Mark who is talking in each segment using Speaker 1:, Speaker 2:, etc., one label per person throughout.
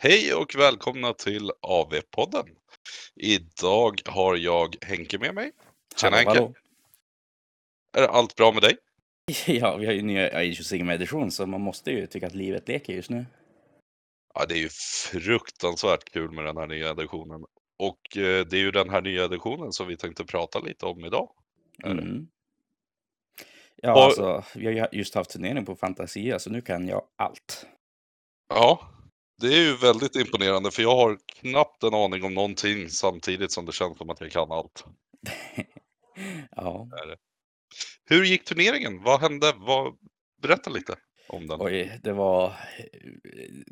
Speaker 1: Hej och välkomna till AV-podden. Idag har jag Henke med mig. Tjena
Speaker 2: Hallå,
Speaker 1: Henke!
Speaker 2: hallå.
Speaker 1: Är allt bra med dig?
Speaker 2: Ja, vi har ju nya Age of Sigma edition så man måste ju tycka att livet leker just nu.
Speaker 1: Ja, det är ju fruktansvärt kul med den här nya editionen. Och eh, det är ju den här nya editionen som vi tänkte prata lite om idag.
Speaker 2: Mm. Ja,
Speaker 1: Och-
Speaker 2: alltså, vi har ju just haft turnering på Fantasia så nu kan jag allt.
Speaker 1: Ja, det är ju väldigt imponerande för jag har knappt en aning om någonting samtidigt som det känns som att jag kan allt.
Speaker 2: Ja,
Speaker 1: Hur gick turneringen? Vad hände? Vad... Berätta lite om den.
Speaker 2: oj, det var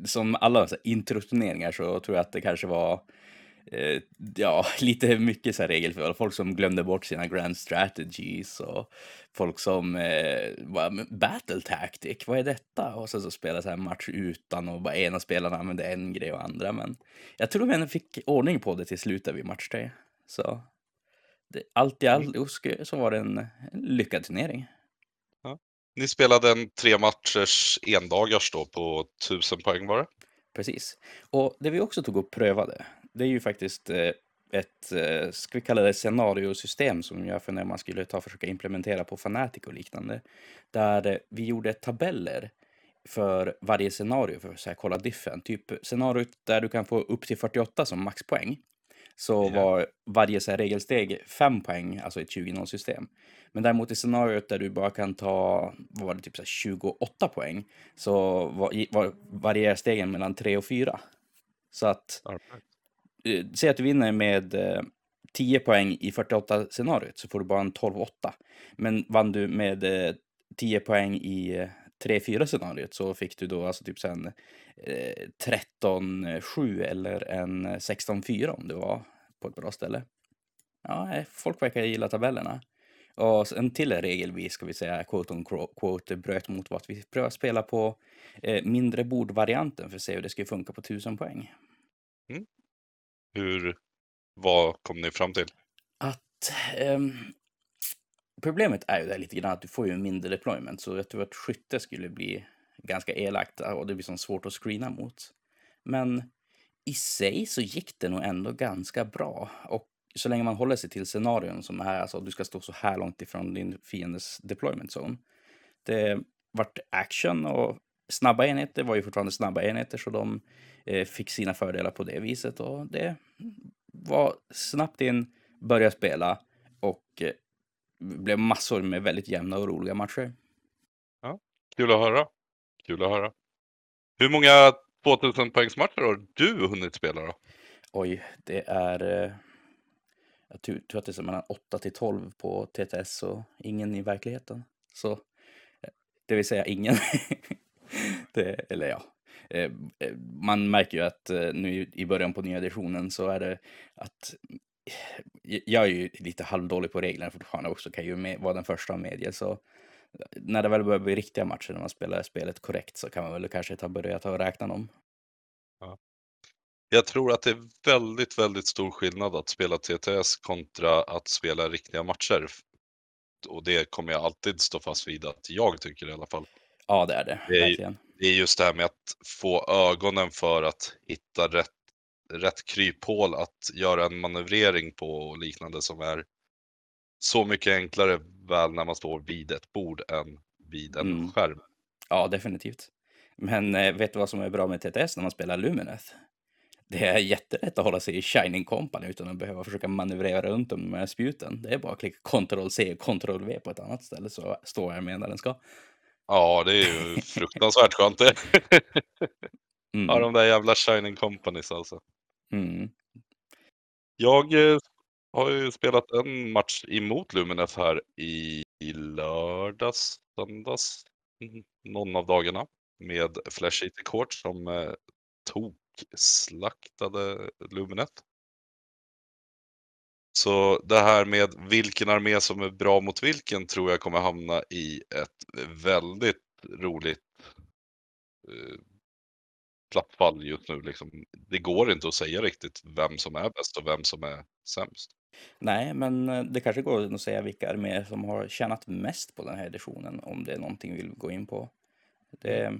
Speaker 2: som alla introturneringar så tror jag att det kanske var eh, ja, lite mycket så här regelfel. Folk som glömde bort sina grand strategies och folk som eh, "Men battle tactic, vad är detta? Och sen så spelade så här match utan och bara ena spelaren använde en grej och andra. Men jag tror de ändå fick ordning på det till slut där vid match tre. Så det, allt i allt så var det en, en lyckad turnering.
Speaker 1: Ni spelade en tre matchers endagars då på 1000 poäng var det?
Speaker 2: Precis. Och det vi också tog och prövade, det är ju faktiskt eh, ett, eh, ska vi kalla det scenariosystem som jag funderar man skulle ta och försöka implementera på Fanatic och liknande. Där eh, vi gjorde tabeller för varje scenario för att så här, kolla diffen. Typ scenariot där du kan få upp till 48 som maxpoäng. Så var varje så här, regelsteg 5 poäng, alltså ett 20-0-system. Men däremot i scenariot där du bara kan ta, vad var det, typ så här 28 poäng, så var, var, varierar stegen mellan 3 och 4. Så att, Eh, säg att du vinner med eh, 10 poäng i 48-scenariot så får du bara en 12-8. Men vann du med eh, 10 poäng i 3-4-scenariot så fick du då alltså typ sen 13-7 eller en 16-4 om det var på ett bra ställe. Ja, folk verkar gilla tabellerna. Och en till regel vi, ska vi säga, quote on quote, bröt mot var att vi prövade spela på eh, mindre bordvarianten för att se hur det skulle funka på 1000 poäng. Mm.
Speaker 1: Hur, vad kom ni fram till?
Speaker 2: Att ehm, problemet är ju det lite grann att du får ju mindre deployment så jag tror att skytte skulle bli ganska elakt och det blir som svårt att screena mot. Men i sig så gick det nog ändå ganska bra och så länge man håller sig till scenarion som är alltså du ska stå så här långt ifrån din fiendes deployment zone. Det vart action och snabba enheter var ju fortfarande snabba enheter så de eh, fick sina fördelar på det viset och det var snabbt in, började spela och eh, blev massor med väldigt jämna och roliga matcher.
Speaker 1: Kul att höra. Kul att höra. Hur många 2000 poängsmatcher har du hunnit spela då?
Speaker 2: Oj, det är... eh, Jag tror att det är mellan 8 till 12 på TTS och ingen i verkligheten. Så det vill säga ingen. det, eller ja. Eh, eh, man märker ju att eh, nu i- början på nya editionen så är det att jag är ju lite halvdålig på reglerna fortfarande också, kan ju vara den första av medier. Så när det väl börjar bli riktiga matcher, när man spelar spelet korrekt, så kan man väl kanske ta, börja ta och räkna dem.
Speaker 1: Jag tror att det är väldigt, väldigt stor skillnad att spela TTS kontra att spela riktiga matcher. Och det kommer jag alltid stå fast vid att jag tycker i alla fall.
Speaker 2: Ja, det är det.
Speaker 1: Det är. Det är just det här med att få ögonen för att hitta rätt, rätt kryphål att göra en manövrering på och liknande som är så mycket enklare väl när man står vid ett bord än vid en
Speaker 2: Mm.
Speaker 1: skärm.
Speaker 2: Ja, definitivt. Men eh, vet du vad som är bra med TTS när man spelar Lumineth? Det är jättelätt att hålla sig i Shining Company utan att behöva försöka manövrera runt dem med spjuten. Det är bara att klicka Ctrl-C och Ctrl-V på ett annat ställe så står armén där den ska.
Speaker 1: Ja, det är ju fruktansvärt skönt det.
Speaker 2: Mm.
Speaker 1: Ja, de där jävla Shining Companies alltså.
Speaker 2: Mm.
Speaker 1: Jag eh, har ju spelat en match emot Lumineth här i, i lördags, söndags, mm, någon av dagarna med Flash Eater Court som eh, tok-slaktade Lumineth. Så det här med vilken armé som är bra mot vilken tror jag kommer hamna i ett väldigt roligt eh, plattfall just nu. Liksom. Det går inte att säga riktigt vem som är bäst och vem som är sämst.
Speaker 2: Nej, men eh, det kanske går att säga vilka arméer som har tjänat mest på den här editionen om det är någonting vi vill gå in på. Det,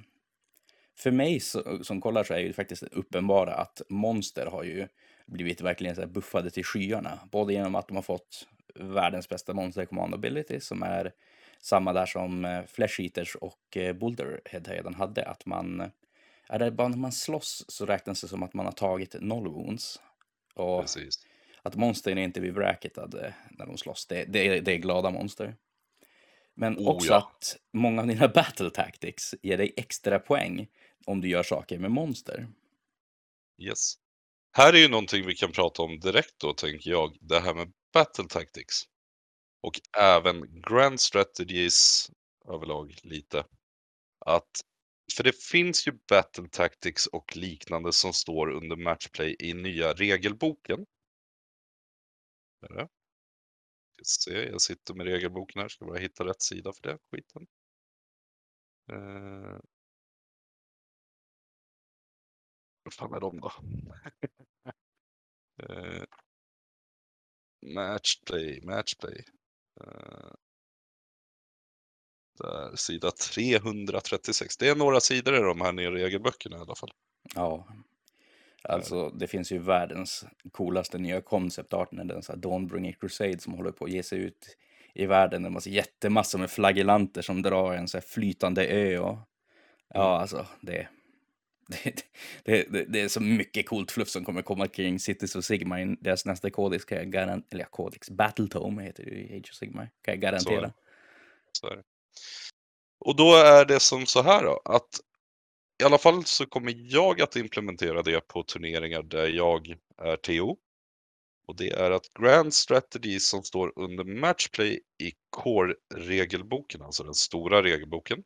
Speaker 2: för mig som kollar så är ju faktiskt det uppenbara att monster har ju blivit verkligen så buffade till skyarna. Både genom att de har fått världens bästa monster command ability som är samma där som eh, Flesh Eaters och eh, Boulderhead redan hade. Att man, är det bara när man slåss så räknas det som att man har tagit noll wounds. Och
Speaker 1: Precis.
Speaker 2: att monstern inte blir bracketade när de slåss, det, det, är, det är glada monster. Men
Speaker 1: Oh,
Speaker 2: också
Speaker 1: ja.
Speaker 2: att många av dina battle tactics ger dig extra poäng om du gör saker med monster.
Speaker 1: Yes. Här är ju någonting vi kan prata om direkt då, tänker jag. Det här med battle tactics. Och även grand strategies överlag lite. Att, för det finns ju battle tactics och liknande som står under matchplay i nya regelboken. Är det? Se, jag sitter med regelboken här, ska bara hitta rätt sida för det skiten. Eh... Vad fan är de då? Eh, matchplay, matchplay. Eh, där, sida 336. Det är några sidor i de här nya regelböckerna i alla fall.
Speaker 2: Ja. Alltså, det finns ju världens coolaste nya konceptarten, den så här Dawnbringer Crusade som håller på att ge sig ut i världen. En massa jättemassor med flagellanter som drar en så här flytande ö. Och, ja, alltså, det, det, det, det, det är så mycket coolt fluff som kommer komma kring Cities of Sigma i deras nästa kodex, kan jag garantera. Eller kodex, Battletome heter det ju i Age of Sigma, kan jag garantera.
Speaker 1: Så är det. Och då är det som så här då, att i alla fall så kommer jag att implementera det på turneringar där jag är TO. Och det är att Grand Strategy som står under Matchplay i Core-regelboken, alltså den stora regelboken.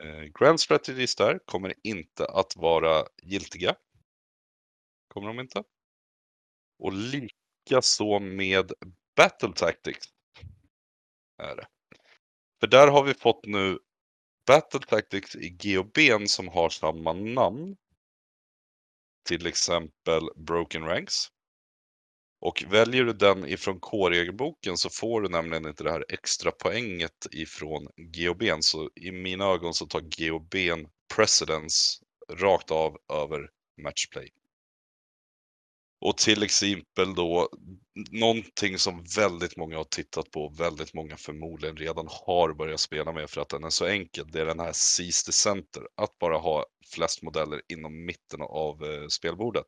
Speaker 1: Eh, Grand Strategies där kommer inte att vara giltiga. Kommer de inte. Och likaså med Battle Tactics. Är det. För där har vi fått nu Battle Tactics i GOB'n som har samma namn. Till exempel Broken Ranks. Och väljer du den ifrån K-regelboken så får du nämligen inte det här extra poänget ifrån GHB'n. Så i mina ögon så tar GHB'n precedence rakt av över matchplay. Och till exempel då någonting som väldigt många har tittat på, väldigt många förmodligen redan har börjat spela med för att den är så enkel. Det är den här Seize the Center, att bara ha flest modeller inom mitten av eh, spelbordet.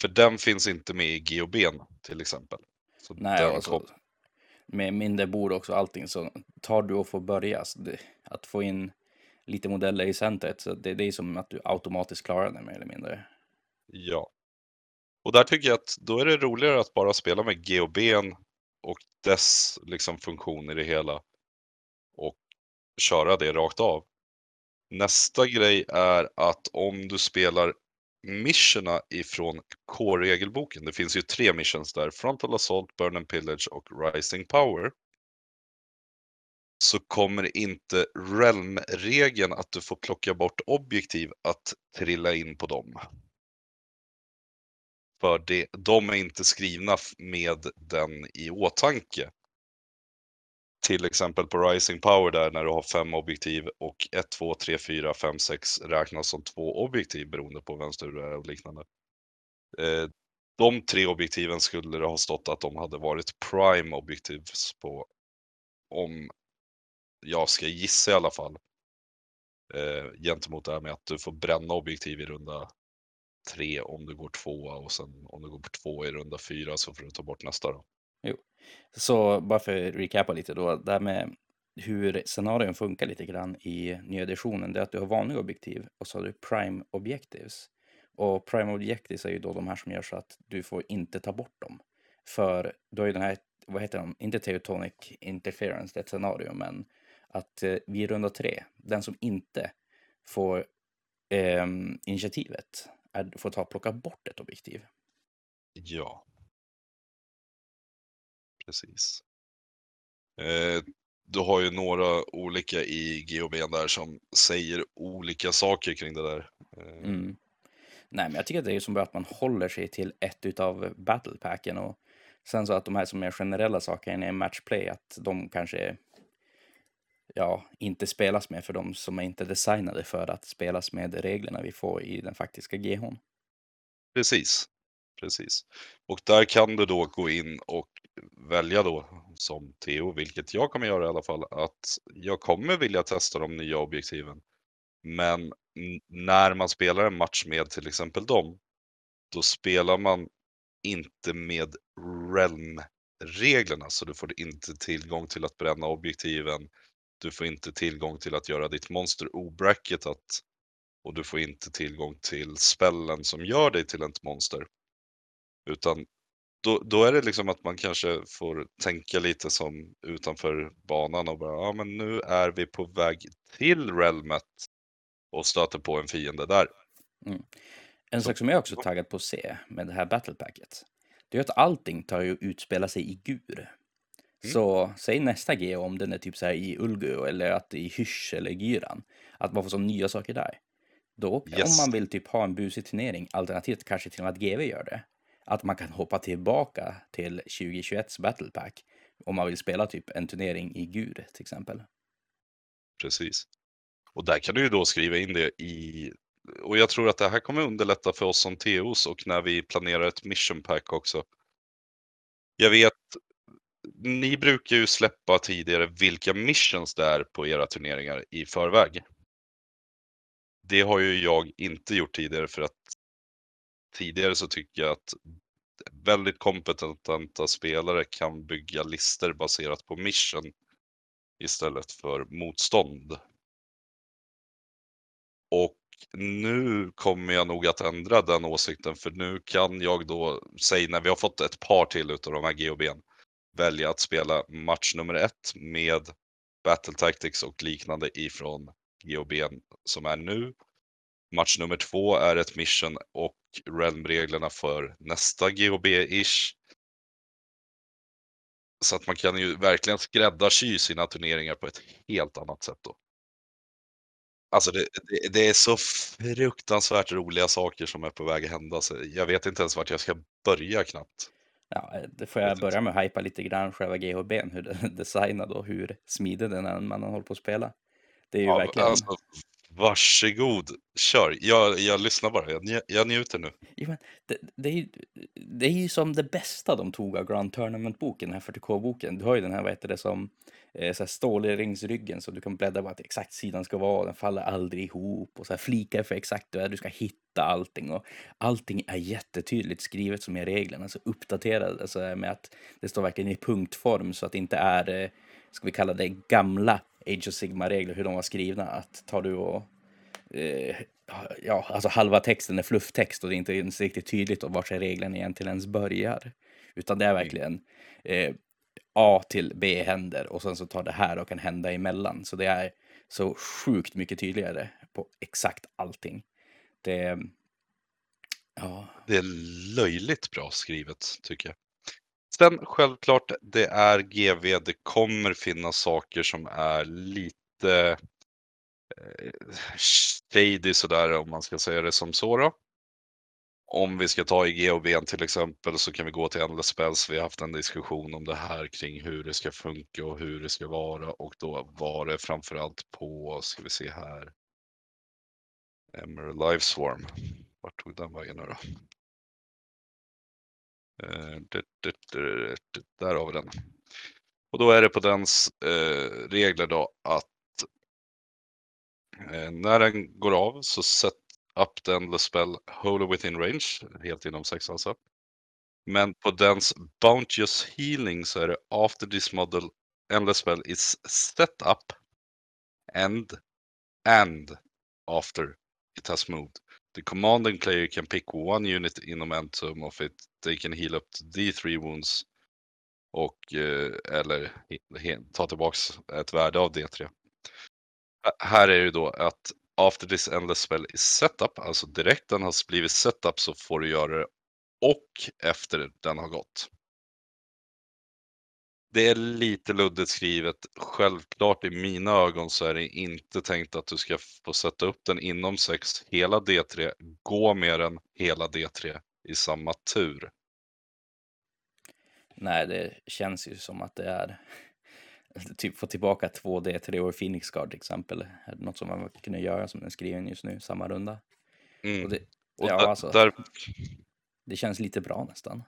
Speaker 1: För den finns inte med i GOB'n till exempel. Så
Speaker 2: Nej, alltså, med mindre bord också allting så tar du och får börja. Det, att få in lite modeller i centret, så det, det är som att du automatiskt klarar det mer eller mindre.
Speaker 1: Ja. Och där tycker jag att då är det roligare att bara spela med GOB'n och dess liksom funktion i det hela. Och köra det rakt av. Nästa grej är att om du spelar missionerna ifrån k-regelboken, det finns ju tre missions där, Frontal Assault, Burn and Pillage och Rising Power. Så kommer inte Realm-regeln att du får plocka bort objektiv att trilla in på dem. För det, de är inte skrivna med den i åtanke. Till exempel på Rising Power där när du har fem objektiv och 1, 2, 3, 4, 5, 6 räknas som två objektiv beroende på vänster du är och liknande. Eh, de tre objektiven skulle det ha stått att de hade varit prime objectives på om jag ska gissa i alla fall. Eh, gentemot det här med att du får bränna objektiv i runda tre om du går tvåa och sen om du går på två i runda fyra så får du ta bort nästa då.
Speaker 2: Jo, Så bara för att recapa lite då, det här med hur scenarion funkar lite grann i nyeditionen, det är att du har vanliga objektiv och så har du prime objectives. Och prime objectives är ju då de här som gör så att du får inte ta bort dem. För då är den här, vad heter de, inte teutonic interference, det är ett scenario, men att eh, vid runda tre, den som inte får eh, initiativet är, får ta och plocka bort ett objektiv.
Speaker 1: Ja. Precis. Eh, du har ju några olika i GOB där som säger olika saker kring det där. Eh,
Speaker 2: Mm. Nej, men jag tycker att det är som bra att man håller sig till ett utav battlepacken och sen så att de här som är generella sakerna i matchplay, att de kanske ja, inte spelas med för de som är inte designade för att spelas med reglerna vi får i den faktiska GHn.
Speaker 1: Precis, precis. Och där kan du då gå in och välja då som Theo, vilket jag kommer göra i alla fall, att jag kommer vilja testa de nya objektiven. Men när man spelar en match med till exempel dem, då spelar man inte med Realm-reglerna, så du får inte tillgång till att bränna objektiven. Du får inte tillgång till att göra ditt monster obracketat och du får inte tillgång till spellen som gör dig till ett monster. Utan då, då är det liksom att man kanske får tänka lite som utanför banan och bara, ja men nu är vi på väg till realmet och stöter på en fiende där.
Speaker 2: Mm. En sak som jag också är taggad på att se med det här battlepacket, det är att allting tar ju utspela sig i gur. Mm. Så säg nästa G om den är typ så här i Ulgu eller att i Hysch eller Gyran, att man får som nya saker där. Då, yes. om man vill typ ha en busig turnering, alternativt kanske till och med att GV gör det, att man kan hoppa tillbaka till 2021s Battle Pack om man vill spela typ en turnering i GUR till exempel.
Speaker 1: Precis. Och där kan du ju då skriva in det i och jag tror att det här kommer underlätta för oss som TOs och när vi planerar ett mission pack också. Jag vet, ni brukar ju släppa tidigare vilka missions det är på era turneringar i förväg. Det har ju jag inte gjort tidigare för att tidigare så tycker jag att väldigt kompetenta spelare kan bygga lister baserat på mission istället för motstånd. Och nu kommer jag nog att ändra den åsikten för nu kan jag då, säg när vi har fått ett par till utav de här GOBn, välja att spela match nummer ett med Battle Tactics och liknande ifrån GOBn som är nu Match nummer två är ett mission och realm-reglerna för nästa GHB-ish. Så att man kan ju verkligen skräddarsy sina turneringar på ett helt annat sätt då. Alltså det, det, det, är så fruktansvärt roliga saker som är på väg att hända. Så jag vet inte ens vart jag ska börja knappt.
Speaker 2: Ja, det får jag börja med att hypa lite grann själva GHB, hur den är designad och hur smidig den är när man håller på att spela. Det är ju ja, verkligen... Alltså,
Speaker 1: Varsågod, kör. Jag, jag lyssnar bara, jag, jag njuter nu.
Speaker 2: Ja, men det, det, är ju, det är ju som det bästa de tog av Grand Tournament-boken, den här 40K-boken. Du har ju den här, vad heter det, som eh, så här stålringsryggen så du kan bläddra vart exakt sidan ska vara, den faller aldrig ihop och så här flikar för exakt hur du ska hitta allting och allting är jättetydligt skrivet som i reglerna, så uppdaterade alltså med att det står verkligen i punktform så att det inte är, eh, ska vi kalla det gamla Age of Sigma-regler, hur de var skrivna. Att tar du och... Eh, ja, alltså halva texten är flufftext och det är inte ens riktigt tydligt vart reglerna egentligen ens börjar. Utan det är mm. verkligen eh, A till B händer och sen så tar det här och kan hända emellan. Så det är så sjukt mycket tydligare på exakt allting. Det...
Speaker 1: Ja. Det är löjligt bra skrivet tycker jag. Sen självklart, det är GV. Det kommer finnas saker som är lite eh, shady sådär om man ska säga det som så då. Om vi ska ta i GHB till exempel så kan vi gå till Endless Spells. Vi har haft en diskussion om det här kring hur det ska funka och hur det ska vara och då var det framförallt på, ska vi se här, Emerald Life Swarm. Vart tog den vägen nu då? Eh, där har vi den. Och då är det på dens eh, regler då att eh, när den går av så set up den the spell Holy within range, helt inom sex alltså. Men på dens Bounteous healing så är det after this model endless spell is set up and and after it has moved. The commanding player can pick one unit in momentum of it. They can heal up to D3 wounds. Och, eh, eller ta tillbaks ett värde av D3. Här är det då att after this endless spell is setup, alltså direkt den har blivit setup så får du göra det och efter den har gått det är lite luddigt skrivet. Självklart i mina ögon så är det inte tänkt att du ska få sätta upp den inom 6 hela D3, gå med den hela D3 i samma tur.
Speaker 2: Nej, det känns ju som att det är typ få tillbaka 2D, 3 år Phoenix Guard till exempel. Är det något som man kunde göra som den skriven just nu, samma runda?
Speaker 1: Mm.
Speaker 2: Och det,
Speaker 1: Och
Speaker 2: ja,
Speaker 1: där,
Speaker 2: alltså,
Speaker 1: där,
Speaker 2: det känns lite bra nästan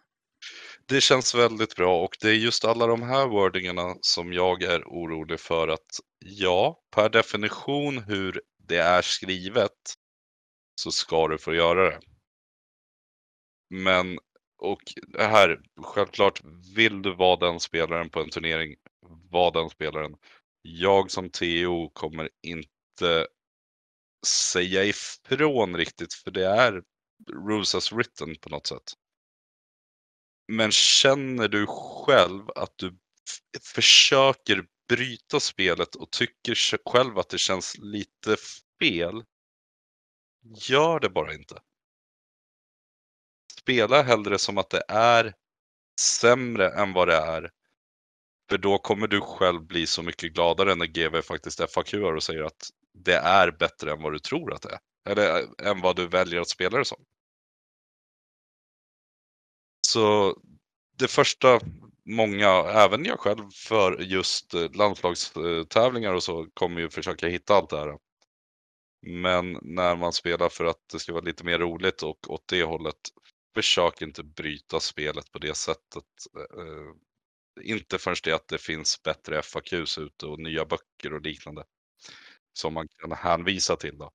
Speaker 1: det känns väldigt bra och det är just alla de här wordingarna som jag är orolig för att ja, per definition hur det är skrivet så ska du få göra det. Men, och det här, självklart, vill du vara den spelaren på en turnering, var den spelaren. Jag som TO kommer inte säga ifrån riktigt, för det är rules as written på något sätt. Men känner du själv att du försöker bryta spelet och tycker själv att det känns lite fel, gör det bara inte. Spela hellre som att det är sämre än vad det är. För då kommer du själv bli så mycket gladare när GV faktiskt FAQar och säger att det är bättre än vad du tror att det är. Eller eh, än vad du väljer att spela det som. Så det första många, även jag själv, för just eh, landslagstävlingar och så, kommer ju försöka hitta allt det här. Men när man spelar för att det ska vara lite mer roligt och åt det hållet, försök inte bryta spelet på det sättet. Eh, inte förrän det att det finns bättre FAQs ute och nya böcker och liknande. Som man kan hänvisa till då.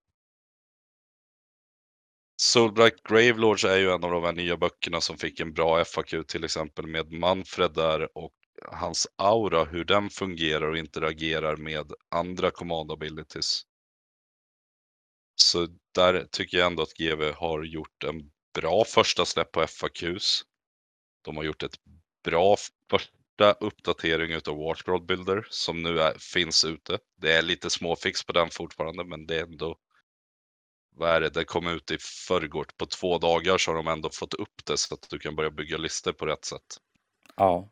Speaker 1: Soulbright Gravelords är ju en av de här nya böckerna som fick en bra FAQ till exempel med Manfred där och hans aura, hur den fungerar och interagerar med andra command abilities. Så där tycker jag ändå att GV har gjort en bra första släpp på FAQs. De har gjort ett bra första uppdatering utav Watchworld Builder som nu är, finns ute. Det är lite småfix på den fortfarande men det är ändå vad är det, det kom ut i förrgår. På två dagar så har de ändå fått upp det så att du kan börja bygga listor på rätt sätt.
Speaker 2: Ja.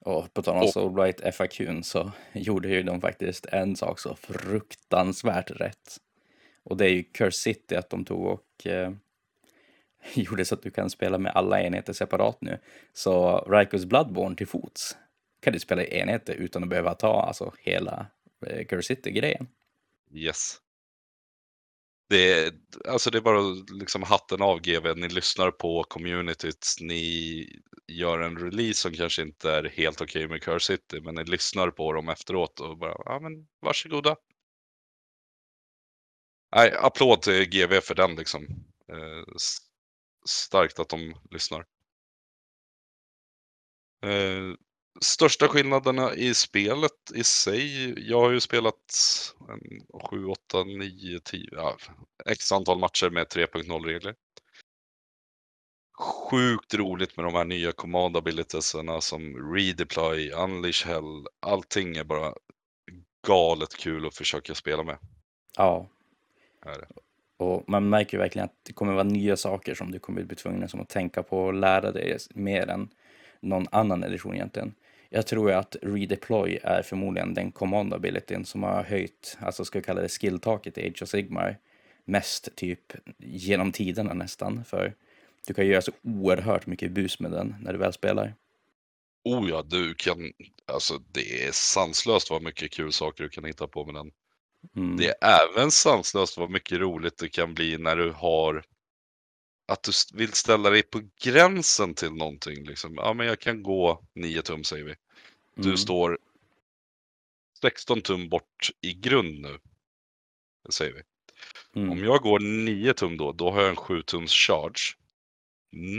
Speaker 2: Och på tal om
Speaker 1: Och-
Speaker 2: Soulbright FAQn så gjorde ju de faktiskt en sak så fruktansvärt rätt. Och det är ju Curse City att de tog och eh, gjorde så att du kan spela med alla enheter separat nu. Så Rikers Bloodborne till fots kan du spela i enheter utan att behöva ta alltså hela eh, Curse City-grejen.
Speaker 1: Yes. Det är, alltså det är bara liksom hatten av GV. Ni lyssnar på communityt. Ni gör en release som kanske inte är helt okej med Curse City, men ni lyssnar på dem efteråt och bara, ja men varsågoda. Nej, applåd till GV för den liksom. Eh, starkt att de lyssnar. Eh, största skillnaderna i spelet i sig, jag har ju spelat en 7, 8, 9, 10, ja, x antal matcher med 3.0 regler. Sjukt roligt med de här nya command abilitiesarna som redeploy, unleash hell, allting är bara galet kul att försöka spela med.
Speaker 2: Ja,
Speaker 1: Är det.
Speaker 2: och man märker ju verkligen att det kommer vara nya saker som du kommer bli tvungen som att tänka på och lära dig mer än någon annan edition egentligen. Jag tror att redeploy är förmodligen den command abilityn som har höjt, alltså ska vi kalla det skilltaket i Age of Sigmar mest typ genom tiderna nästan. För du kan göra så oerhört mycket bus med den när du väl spelar.
Speaker 1: Oh ja, du kan, alltså det är sanslöst vad mycket kul saker du kan hitta på med den.
Speaker 2: Mm.
Speaker 1: Det är även sanslöst vad mycket roligt det kan bli när du har att du vill ställa dig på gränsen till någonting. Liksom. Ja, men jag kan gå 9 tum säger vi. Du
Speaker 2: Mm.
Speaker 1: står 16 tum bort i grund nu. Det säger vi.
Speaker 2: Mm.
Speaker 1: Om jag går 9 tum då, då har jag en 7 tums charge.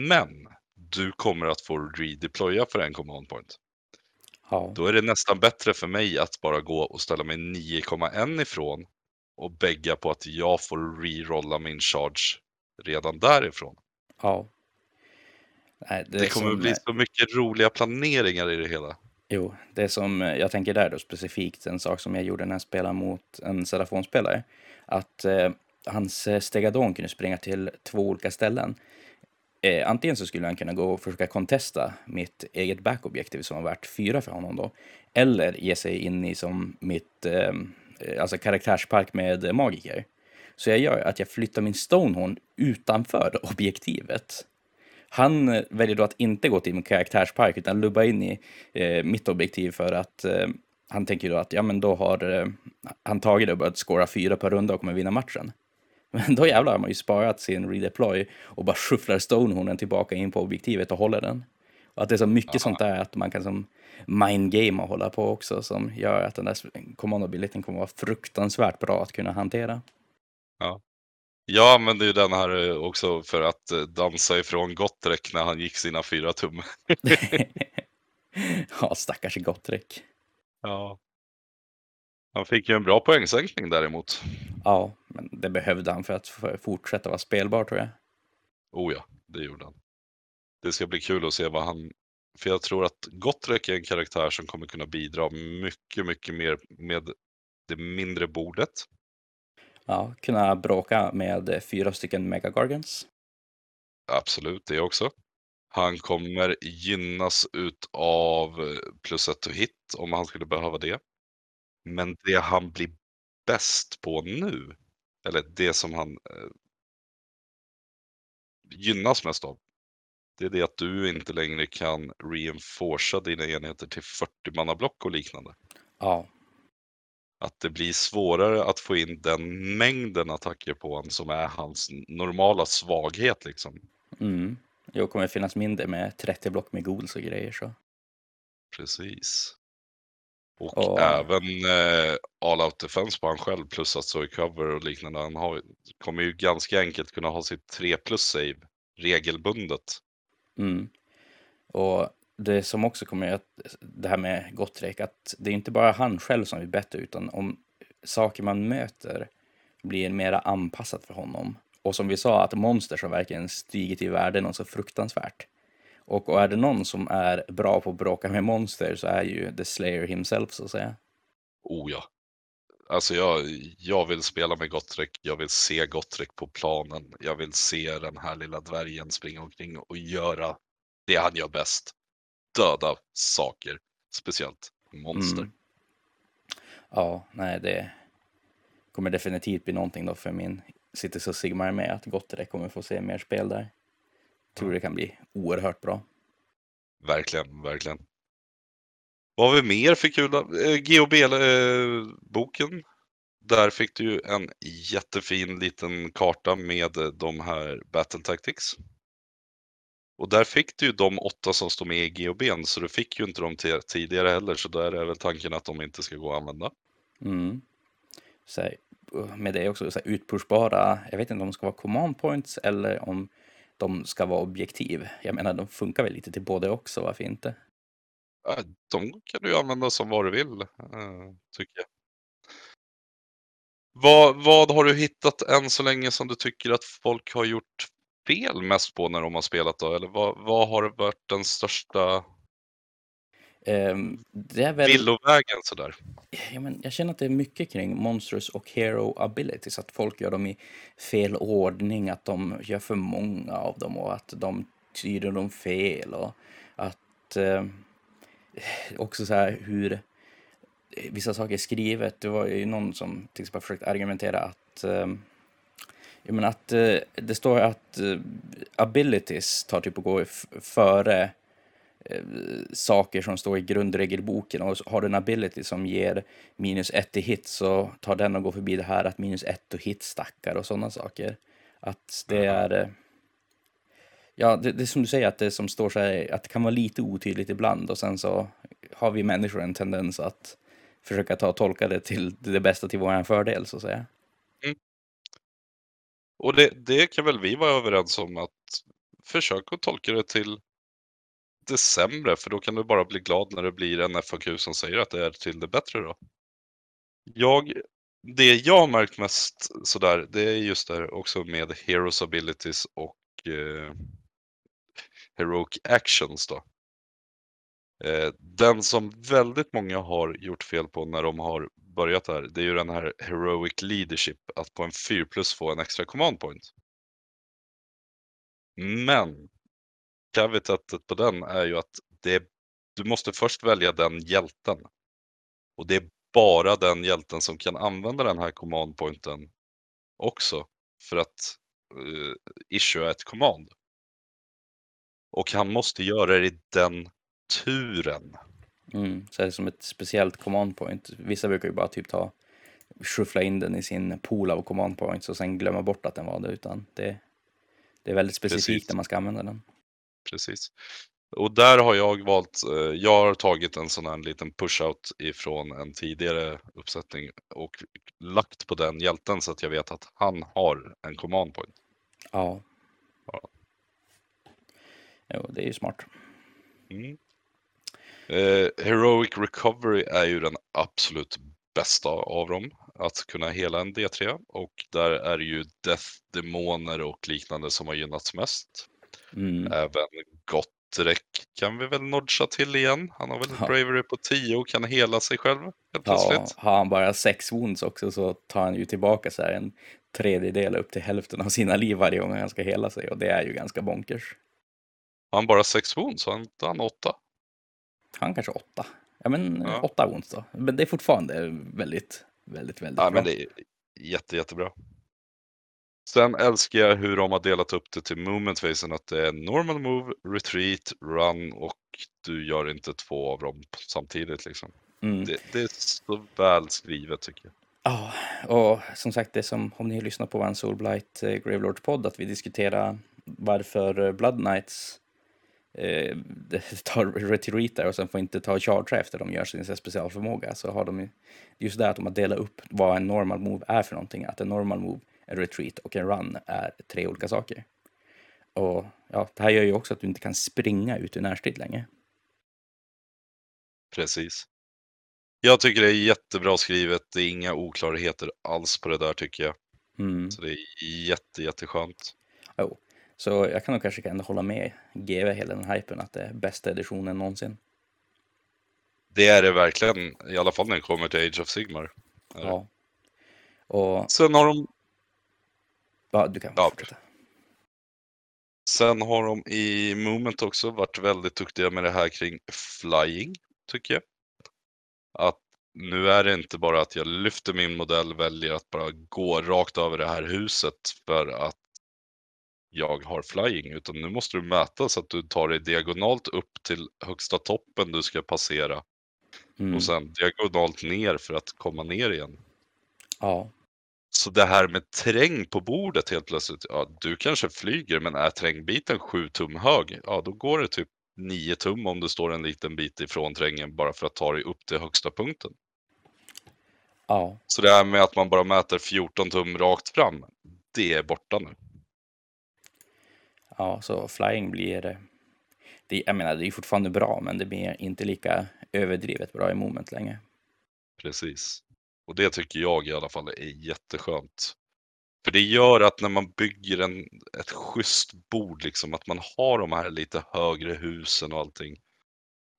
Speaker 1: Men du kommer att få redeploya för en command point.
Speaker 2: Ja.
Speaker 1: Då är det nästan bättre för mig att bara gå och ställa mig 9,1 ifrån och bägga på att jag får rerolla min charge redan därifrån.
Speaker 2: ja. Nej,
Speaker 1: Det,
Speaker 2: är
Speaker 1: kommer
Speaker 2: som,
Speaker 1: bli
Speaker 2: eh,
Speaker 1: så mycket roliga planeringar i det hela.
Speaker 2: Jo, det som eh, jag tänker där då specifikt en sak som jag gjorde när jag spelade mot en Serafonspelare. Att eh, hans eh, Stegadon kunde springa till två olika ställen. Eh, antingen så skulle han kunna gå och försöka kontesta mitt eget backobjektiv som var värt fyra för honom då. Eller ge sig in i som mitt eh, alltså karaktärspark med magiker. Så jag gör att jag flyttar min Stonehorn utanför objektivet. Han eh, väljer då att inte gå till min karaktärspark utan lubba in i eh, mitt objektiv för att eh, han tänker då att ja, men då har eh, han tagit det och börjat skåra fyra per runda och kommer vinna matchen. Men då jävlar har man ju sparat sin redeploy och bara skyfflar Stonehornen tillbaka in på objektivet och håller den. Och att det är så mycket
Speaker 1: Ja.
Speaker 2: sånt där att man kan som mindgame och hålla på också som gör att den där kommandabiliteten kommer vara fruktansvärt bra att kunna hantera.
Speaker 1: Jag använde ju den här eh, också för att eh, dansa ifrån Gottrek när han gick sina fyra tum.
Speaker 2: ja, stackars Gottrick.
Speaker 1: Ja. Han fick ju en bra poängsänkning däremot.
Speaker 2: Ja, men det behövde han för att fortsätta vara spelbar tror jag.
Speaker 1: Oh ja, det gjorde han. Det ska bli kul att se vad han... För jag tror att Gottrek är en karaktär som kommer kunna bidra mycket, mycket mer med det mindre bordet.
Speaker 2: Ja, kunna bråka med fyra stycken Megagargans.
Speaker 1: Absolut, det också. Han kommer gynnas utav eh, plus ett to hit om han skulle behöva det. Men det han blir bäst på nu, eller det som han eh, gynnas mest av, det är det att du inte längre kan reinforca dina enheter till 40 manna block och liknande.
Speaker 2: Ja,
Speaker 1: Att det blir svårare att få in den mängden attacker på honom som är hans normala svaghet liksom.
Speaker 2: mm. Jo, kommer finnas mindre med 30 block med goals och grejer så.
Speaker 1: Precis. Och
Speaker 2: Och-
Speaker 1: även eh, all out defense på han själv plus att stå i cover och liknande. Han har, kommer ju ganska enkelt kunna ha sitt 3 plus save regelbundet.
Speaker 2: Mm. Och det som också kommer att eh, det här med Gottrek, att det är inte bara han själv som blir bättre, utan om saker man möter blir mera anpassat för honom. Och som vi sa, att monster som verkligen stigit i värde något så fruktansvärt. Och, och är det någon som är bra på att bråka med monster så är ju The Slayer himself så att säga.
Speaker 1: Oh ja. Alltså jag, jag vill spela med Gottrek, jag vill se Gottrek på planen, jag vill se den här lilla dvärgen springa omkring och göra det han gör bäst. Döda saker, speciellt monster.
Speaker 2: Mm. Ja, nej, det kommer definitivt bli någonting då för min Cities of Sigmar med att Gottrek kommer få se mer spel där. Tror det kan bli oerhört bra.
Speaker 1: Verkligen, verkligen. Vad har vi mer för kul? Eh, GOB-boken. Där fick du ju en jättefin liten karta med eh, de här Battle Tactics. Och där fick du ju de åtta som står med i GOBn, så du fick ju inte dem tidigare heller, så där är väl tanken att de inte ska gå att använda.
Speaker 2: Mm. Så här, med det också så här, utpushbara, jag vet inte om de ska vara command points eller om de ska vara objektiv. Jag menar, de funkar väl lite till både också, varför inte?
Speaker 1: De kan du använda som vad du vill, eh, tycker jag. Vad, vad har du hittat än så länge som du tycker att folk har gjort fel mest på när de har spelat då? Eller vad, vad har varit den största
Speaker 2: det är väl...
Speaker 1: villovägen sådär?
Speaker 2: Ja, men jag känner att det är mycket kring Monsters och Hero Abilities. Att folk gör dem i fel ordning, att de gör för många av dem och att de tyder dem fel. Och att eh, också så här hur vissa saker är skrivet. Det var ju någon som till exempel försökte argumentera att eh, jag menar att eh, det står att eh, abilities tar typ att gå f- före eh, saker som står i grundregelboken och har du en ability som ger minus ett i hit så tar den och går förbi det här att minus ett och hit stackar och sådana saker. Att det är... Ja, det, det är som du säger, att det som står så här, att det kan vara lite otydligt ibland och sen så har vi människor en tendens att försöka ta och tolka det till det bästa till vår fördel så att säga.
Speaker 1: Och det, det kan väl vi vara överens om att försök att tolka det till det sämre, för då kan du bara bli glad när det blir en FAQ som säger att det är till det bättre då. Jag, det jag har märkt mest sådär, det är just det här också med Heroes Abilities och eh, Heroic Actions då. Eh, den som väldigt många har gjort fel på när de har börjat här, det är ju den här Heroic Leadership, att på en 4 plus få en extra command point. Men caveatet på den är ju att det, du måste först välja den hjälten. Och det är bara den hjälten som kan använda den här command pointen också för att uh, issue ett command. Och han måste göra det i den turen.
Speaker 2: Mm, så är det som ett speciellt command point. Vissa brukar ju bara typ ta, shuffla in den i sin pool av command points och sen glömma bort att den var det, utan det, det är väldigt specifikt
Speaker 1: Precis.
Speaker 2: när man ska använda den.
Speaker 1: Precis. Och där har jag valt, eh, jag har tagit en sån här liten push-out ifrån en tidigare uppsättning och lagt på den hjälten så att jag vet att han har en command point.
Speaker 2: Ja.
Speaker 1: Ja.
Speaker 2: Jo, det är ju smart.
Speaker 1: Mm. Eh, Heroic Recovery är ju den absolut bästa av dem. Att kunna hela en D3 och där är det ju Death, Demoner och liknande som har gynnats mest.
Speaker 2: Mm.
Speaker 1: Även Gottrek kan vi väl nodga till igen. Han har väl
Speaker 2: Ja.
Speaker 1: Bravery på 10 och kan hela sig själv helt
Speaker 2: Ja,
Speaker 1: plötsligt.
Speaker 2: har han bara sex wounds också så tar han ju tillbaka så här en tredjedel upp till hälften av sina liv varje gång han ska hela sig och det är ju ganska bonkers.
Speaker 1: Har han bara 6 wounds har han 8.
Speaker 2: Han kanske åtta. Ja men
Speaker 1: Ja.
Speaker 2: åtta wounds då. Men det är fortfarande väldigt, väldigt, väldigt
Speaker 1: Ja,
Speaker 2: bra.
Speaker 1: men det är jätte, jättebra. Sen älskar jag hur de har delat upp det till movement phasen att det är normal move, retreat, run och du gör inte två av dem samtidigt liksom.
Speaker 2: Mm.
Speaker 1: Det, det är så väl skrivet tycker jag.
Speaker 2: Ja, och som sagt, det som om ni lyssnar på en Soulblight eh, Gravelords podd, att vi diskuterar varför eh, Blood Knights eh, tar retreatar och sen får inte ta charge efter de gör sin specialförmåga, så har de ju just det att de har delat upp vad en normal move är för någonting, att en normal move, en retreat och en run är tre olika saker. Och ja, det här gör ju också att du inte kan springa ut ur närstrid längre.
Speaker 1: Precis. Jag tycker det är jättebra skrivet. Det är inga oklarheter alls på det där tycker jag.
Speaker 2: Mm.
Speaker 1: Så det är jätte, jätteskönt.
Speaker 2: Så jag kan nog kanske kan hålla med GV hela den hypen att det är bästa editionen någonsin.
Speaker 1: Det är det verkligen, i alla fall när det kommer till Age of Sigmar.
Speaker 2: Ja. Och
Speaker 1: Sen har de
Speaker 2: ja, du kan
Speaker 1: Ja.
Speaker 2: fortsätta.
Speaker 1: Sen har de i Moment också varit väldigt duktiga med det här kring flying, tycker jag. Att nu är det inte bara att jag lyfter min modell, väljer att bara gå rakt över det här huset för att jag har flying, utan nu måste du mäta så att du tar dig diagonalt upp till högsta toppen du ska passera
Speaker 2: Mm.
Speaker 1: och sen diagonalt ner för att komma ner igen.
Speaker 2: Ja.
Speaker 1: Så det här med träng på bordet helt plötsligt, ja du kanske flyger men är trängbiten 7 tum hög, ja då går det typ 9 tum om du står en liten bit ifrån trängen bara för att ta dig upp till högsta punkten.
Speaker 2: Ja.
Speaker 1: Så det här med att man bara mäter 14 tum rakt fram, det är borta nu.
Speaker 2: Ja, så flying blir... eh, Det, jag menar, det är fortfarande bra, men det blir inte lika överdrivet bra i moment längre.
Speaker 1: Precis. Och det tycker jag i alla fall är jätteskönt. För det gör att när man bygger en, ett schysst bord, liksom, att man har de här lite högre husen och allting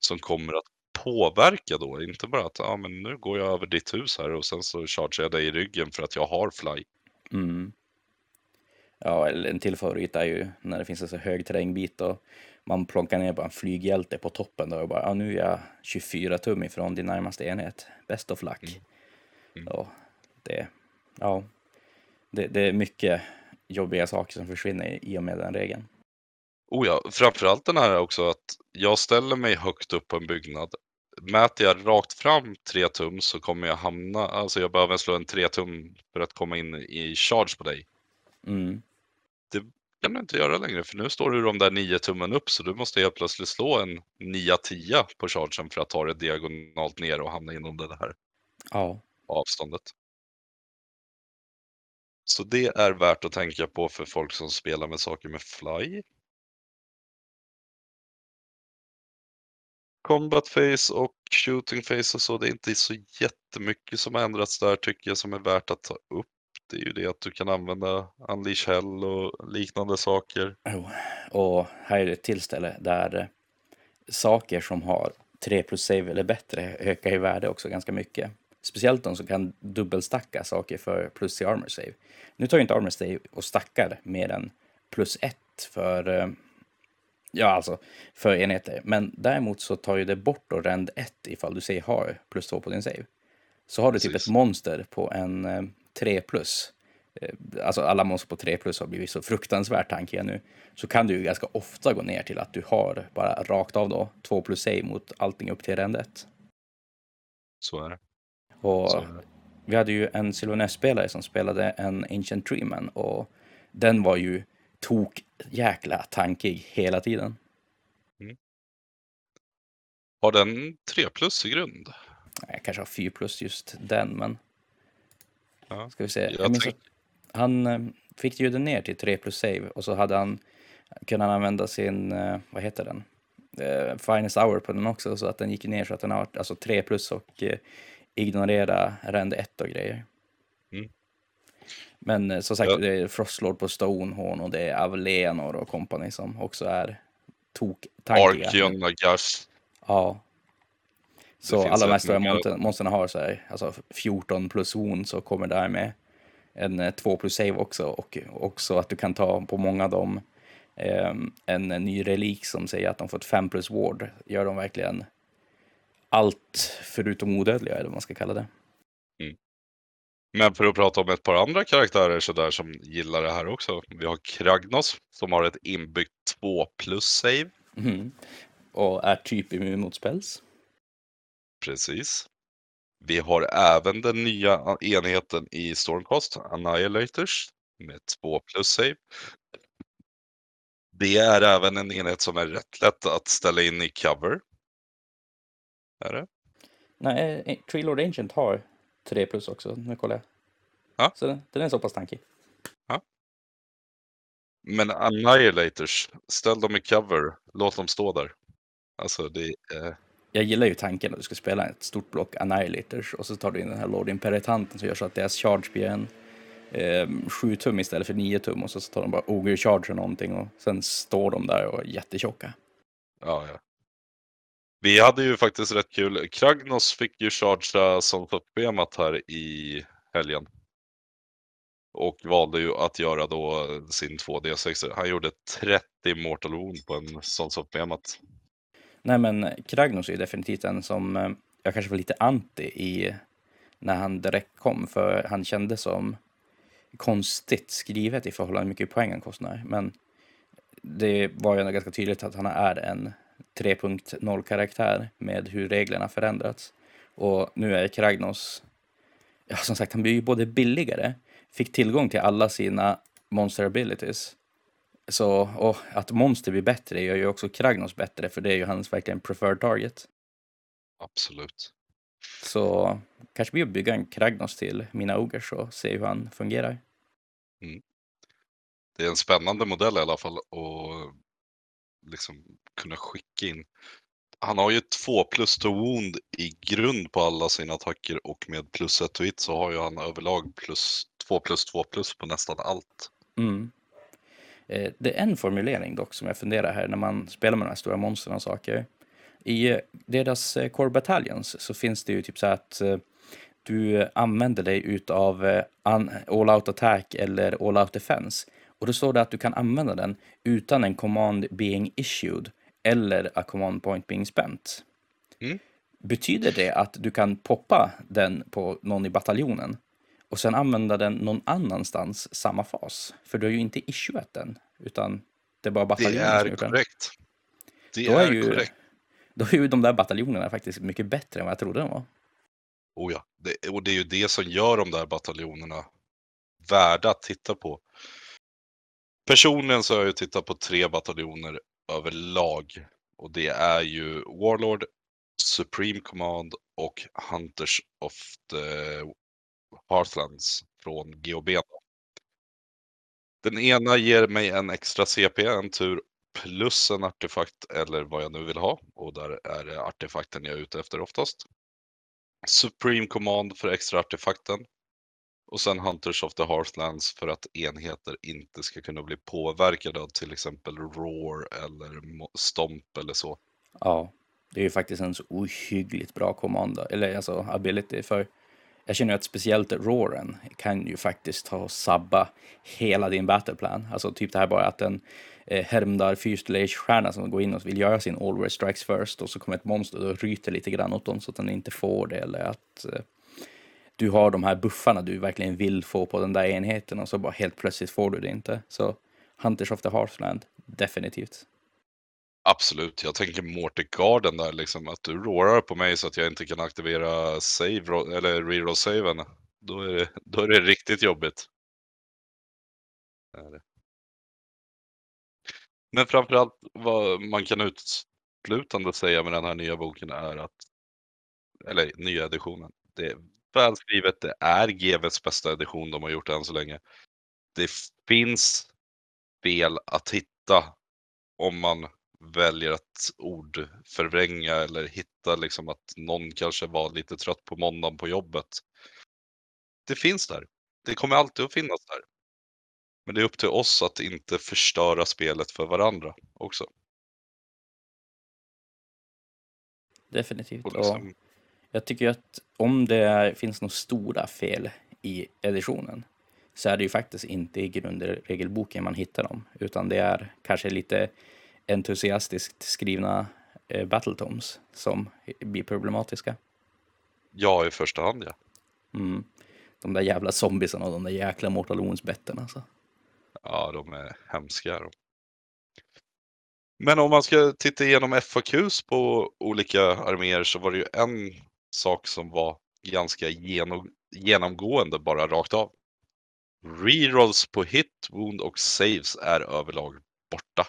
Speaker 1: som kommer att påverka då. Inte bara att ah, men nu går jag över ditt hus här och sen så chargear jag dig i ryggen för att jag har fly.
Speaker 2: Mm. Ja, en till favorit är ju när det finns en så hög terrängbit och man plockar ner bara en flyghjälte på toppen då och bara, ja, nu är jag 24 tum ifrån din närmaste enhet. Best of luck.
Speaker 1: Mm. Mm.
Speaker 2: Ja, det, ja, det, det är mycket jobbiga saker som försvinner i och med den regeln.
Speaker 1: Oh ja, framförallt den här också att jag ställer mig högt upp på en byggnad. Mäter jag rakt fram 3 tum så kommer jag hamna, alltså jag behöver slå en 3 tum för att komma in i charge på dig.
Speaker 2: Mm.
Speaker 1: Kan du inte göra längre för nu står du de där 9 tummen upp så du måste helt plötsligt slå en 9-10 på chargen för att ta det diagonalt ner och hamna inom det här
Speaker 2: Ja,
Speaker 1: avståndet. Så det är värt att tänka på för folk som spelar med saker med fly. Combat face och shooting face och så, det är inte så jättemycket som har ändrats där tycker jag som är värt att ta upp. Det är ju det att du kan använda Unleash Hell och liknande saker.
Speaker 2: Jo, och här är det ett tillställe där eh, saker som har 3 plus save eller bättre ökar i värde också ganska mycket. Speciellt de som kan dubbelstacka saker för plus till armor save. Nu tar ju inte armor save och stackar mer än plus 1 för, eh, ja alltså, för enheter. Men däremot så tar ju det bort då rend 1 ifall du säger har plus 2 på din save. Så har du typ
Speaker 1: Precis.
Speaker 2: ett monster på en eh, 3 plus eh, alltså alla monster på 3 plus har blivit så fruktansvärt tankiga nu, så kan du ju ganska ofta gå ner till att du har bara rakt av då 2 plus save mot allting upp till rend 1.
Speaker 1: Så är det.
Speaker 2: Och
Speaker 1: är det.
Speaker 2: vi hade ju en Sylvaness-spelare som spelade en Ancient Treeman och den var ju tok jäkla tankig hela tiden.
Speaker 1: Har den 3 plus i grund?
Speaker 2: Jag kanske har 4 plus just den, men
Speaker 1: Ja.
Speaker 2: ska vi se.
Speaker 1: Jag
Speaker 2: Jag minns
Speaker 1: tänk-
Speaker 2: att han eh, fick ju den ner till 3 plus save och så hade han kunnat använda sin, eh, vad heter den? Eh, Finest hour på den också så att den gick ner så att den har alltså 3 plus och ignorera rend 1 och grejer.
Speaker 1: Mm.
Speaker 2: Men som sagt,
Speaker 1: Ja.
Speaker 2: det är Frostlord på Stonehorn och det är Avelenor och company som också är tok-tankiga.
Speaker 1: Arkion.
Speaker 2: Ja. Så alla de här stora monstren har så här, alltså 14 plus wound så kommer där med en eh, 2 plus save också och också att du kan ta på många av dem ehm, en, ny relik som säger att de får ett 5 plus ward. Gör de verkligen allt förutom odödliga eller vad man ska kalla det.
Speaker 1: Men för att prata om ett par andra karaktärer så där som gillar det här också. Vi har Kragnos som har ett inbyggt 2 plus save.
Speaker 2: Mhm. Och är typ immun mot spells.
Speaker 1: Precis. Vi har även den nya enheten i Stormcast, Annihilators, med 2 plus save. Det är även en enhet som är rätt lätt att ställa in i cover. Är det?
Speaker 2: Nej, eh, Tree Lord Ancient har 3 plus också, nu kollar jag.
Speaker 1: Ja.
Speaker 2: Så den, den är så pass tankig.
Speaker 1: Men Annihilators, ställ dem i cover, låt dem stå där. Alltså det är...
Speaker 2: Jag gillar ju tanken att du ska spela ett stort block Annihilators och så tar du in den här Lord Imperitanten som gör så att deras charge blir en eh, 7 tum istället för 9 tum och så tar de bara Ogre Charge eller någonting och sen står de där och är jättetjocka.
Speaker 1: Ja, ja. Vi hade ju faktiskt rätt kul. Kragnos fick ju chargea som uppbemat här i helgen. Och valde ju att göra då sin 2D6. Han gjorde 30 mortal wound på en sån uppbemat.
Speaker 2: Nej men Kragnos är ju definitivt en som eh, jag kanske var lite anti i när han direkt kom för han kändes som konstigt skrivet i förhållande till hur mycket poäng han kostar. Men det var ju ändå ganska tydligt att han är en 3.0 karaktär med hur reglerna förändrats. Och nu är Kragnos, ja som sagt han blir ju både billigare, fick tillgång till alla sina monster abilities. Så, och att monster blir bättre gör ju också Kragnos bättre för det är ju hans verkligen preferred target.
Speaker 1: Absolut.
Speaker 2: Så kanske att bygga en Kragnos till mina ogers och se hur han fungerar.
Speaker 1: Det är en spännande modell i alla fall och liksom kunna skicka in. Han har ju 2 plus to wound i grund på alla sina attacker och med plus 1 to hit så har ju han överlag plus 2 plus 2 plus på nästan allt.
Speaker 2: Mm. Eh, Det är en formulering dock som jag funderar här när man spelar med de här stora monstren och saker. I eh, deras eh, core battalions så finns det ju typ så att du använder dig utav all out attack eller all out defense. Och då står det att du kan använda den utan en command being issued eller a command point being spent.
Speaker 1: Mm.
Speaker 2: Betyder det att du kan poppa den på någon i bataljonen och sen använda den någon annanstans samma fas? För du har ju inte issuat den, utan det är bara
Speaker 1: Det
Speaker 2: bataljonen som
Speaker 1: är
Speaker 2: gjort den.
Speaker 1: korrekt. Det
Speaker 2: Då är
Speaker 1: är,
Speaker 2: ju-
Speaker 1: korrekt.
Speaker 2: Då är ju de där bataljonerna faktiskt mycket bättre än vad jag trodde de var.
Speaker 1: Oh ja. det, och det är ju det som gör de där bataljonerna värda att titta på. Personligen så har jag ju tittat på tre bataljoner överlag. Och det är ju Warlord, Supreme Command och Hunters of the Hearthlands från GOB. Den ena ger mig en extra CP, en tur, plus en artefakt eller vad jag nu vill ha. Och där är det artefakten jag är ute efter oftast. Supreme Command för extra artefakten. Och sen Hunters of the Hearthlands för att enheter inte ska kunna bli påverkade av till exempel Roar eller Stomp eller så.
Speaker 2: Ja, det är ju faktiskt en så ohyggligt bra kommando, eller alltså ability. För jag känner ju att speciellt Roaren kan ju faktiskt ta och sabba hela din battleplan. Alltså typ det här bara att en eh, Hermdar fyrstjärna som går in och vill göra sin Always Strikes First och så kommer ett monster och ryter lite grann åt dem så att den inte får det. Eller att eh, du har de här buffarna du verkligen vill få på den där enheten och så bara helt plötsligt får du det inte. Så Hunters of the Heartland, definitivt.
Speaker 1: Absolut, jag tänker Mortigarden där liksom, att du rårar på mig så att jag inte kan aktivera save eller reroll saven. Då är det, då är det riktigt jobbigt. Men framförallt vad man kan uteslutande säga med den här nya boken är att, eller nya editionen, det är välskrivet, det är GVs bästa edition de har gjort än så länge. Det finns fel att hitta om man väljer att ordförvränga eller hitta liksom att någon kanske var lite trött på måndagen på jobbet. Det finns där. Det kommer alltid att finnas där. Men det är upp till oss att inte förstöra spelet för varandra också.
Speaker 2: Definitivt. Och liksom... Jag tycker att om det finns några stora fel i editionen så är det ju faktiskt inte i grundregelboken man hittar dem, utan det är kanske lite entusiastiskt skrivna eh, battletoms som blir problematiska.
Speaker 1: Ja, i första hand ja.
Speaker 2: Mm. De där jävla zombiesarna och de där jäkla Mortal Wounds-betten alltså.
Speaker 1: Ja, de är hemska. Men om man ska titta igenom FAQs på olika arméer så var det ju en sak som var ganska genomgående bara rakt av. Rerolls på hit, wound och saves är överlag borta.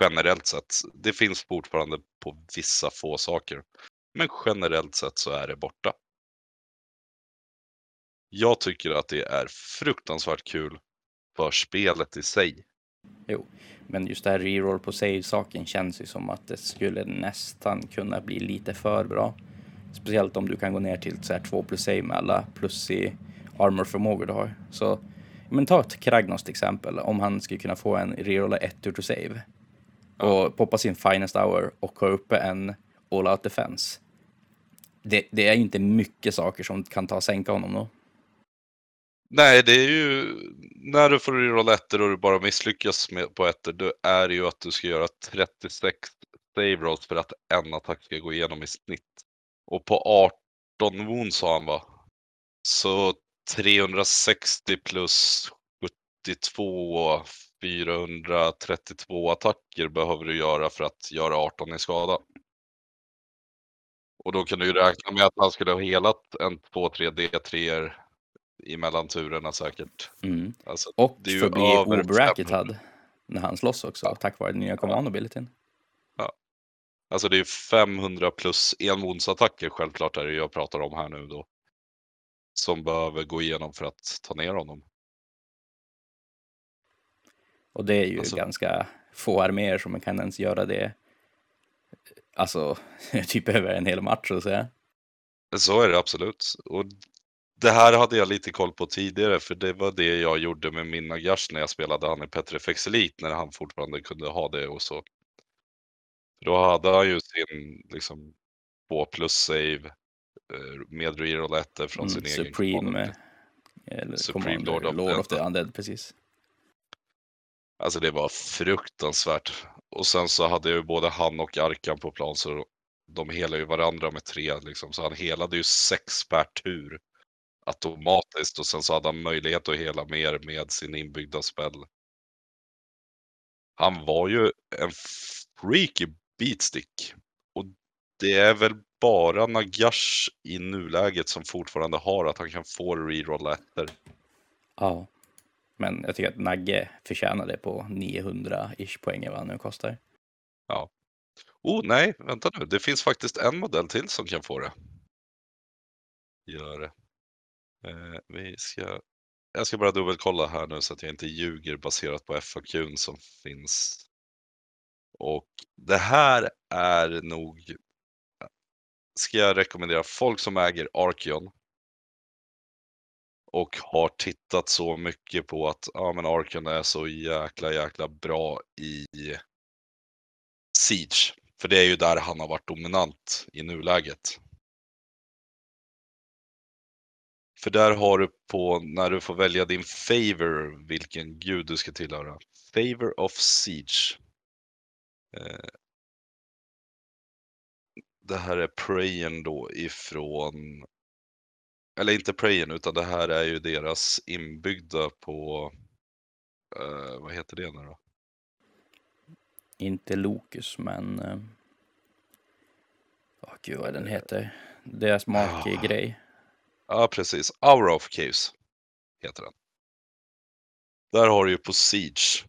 Speaker 1: Generellt sett. Det finns fortfarande på vissa få saker. Men generellt sett så är det borta. Jag tycker att det är fruktansvärt kul för spelet i sig.
Speaker 2: Jo, men just det här reroll på save-saken känns ju som att det skulle nästan kunna bli lite för bra. Speciellt om du kan gå ner till så här 2 plus save med alla plus i armor-förmågor du har. Så, men ta ett Kragnos till exempel, om han skulle kunna få en rerolla 1 ur to save ja. och poppa sin finest hour och ha uppe en all out defense. Det, det är inte mycket saker som kan ta och sänka honom då.
Speaker 1: Nej, det är ju när du får rerolla ettor och du bara misslyckas med, på ettor, då är det ju att du ska göra 36 save rolls för att en attack ska gå igenom i snitt. Och på 18 wounds sa han va? Så 360 plus 72, 432 attacker behöver du göra för att göra 18 i skada. Och då kan du ju räkna med att han skulle ha helat en 2-3 D3 emellan turerna säkert.
Speaker 2: Mm. Alltså, och det är förbi obracket hade när han slåss också, ja. tack vare den nya command abilityn.
Speaker 1: Ja. Alltså det är 500 plus envonsattacker självklart är det jag pratar om här nu då. Som behöver gå igenom för att ta ner honom.
Speaker 2: Och det är ju alltså, ganska få arméer som kan ens göra det. Alltså, typ över en hel match så att säga.
Speaker 1: Så är det absolut. Och det här hade jag lite koll på tidigare för det var det jag gjorde med min Nagash när jag spelade han i Petrifex Elite när han fortfarande kunde ha det och så. Då hade han ju sin liksom 2 plus save eh, med reroll från mm, sin
Speaker 2: Supreme,
Speaker 1: egen
Speaker 2: Supreme Lord of, Lord of the Undead, precis.
Speaker 1: Alltså det var fruktansvärt. Och sen så hade jag ju både han och Arkan på plan så de helade ju varandra med tre liksom. Så han helade ju sex per tur automatiskt och sen så hade han möjlighet att hela mer med sin inbyggda spel. Han var ju en freaky beatstick. Och det är väl bara Nagash i nuläget som fortfarande har att han kan få rerolla efter.
Speaker 2: Ja, men jag tycker att Nagge förtjänar det på 900-ish poäng vad han nu kostar.
Speaker 1: Ja. Oh nej, vänta nu. Det finns faktiskt en modell till som kan få det. Gör det. Eh, vi ska, jag ska bara dubbelkolla här nu så att jag inte ljuger baserat på FAQ som finns. Och det här är nog, ska jag rekommendera folk som äger Arkion och har tittat så mycket på att ja, men Arkion är så jäkla jäkla bra i Siege. För det är ju där han har varit dominant i nuläget. För där har du på när du får välja din favor vilken gud du ska tillhöra. Favor of Siege. Eh, det här är prayen då ifrån eller inte prayen, utan det här är ju deras inbyggda på, eh, vad heter det nu då?
Speaker 2: Inte Locus, men... eh, Åh gud vad den heter. Deras markgrej.
Speaker 1: Ja, precis. Hour of Caves heter den. Där har du ju på Siege.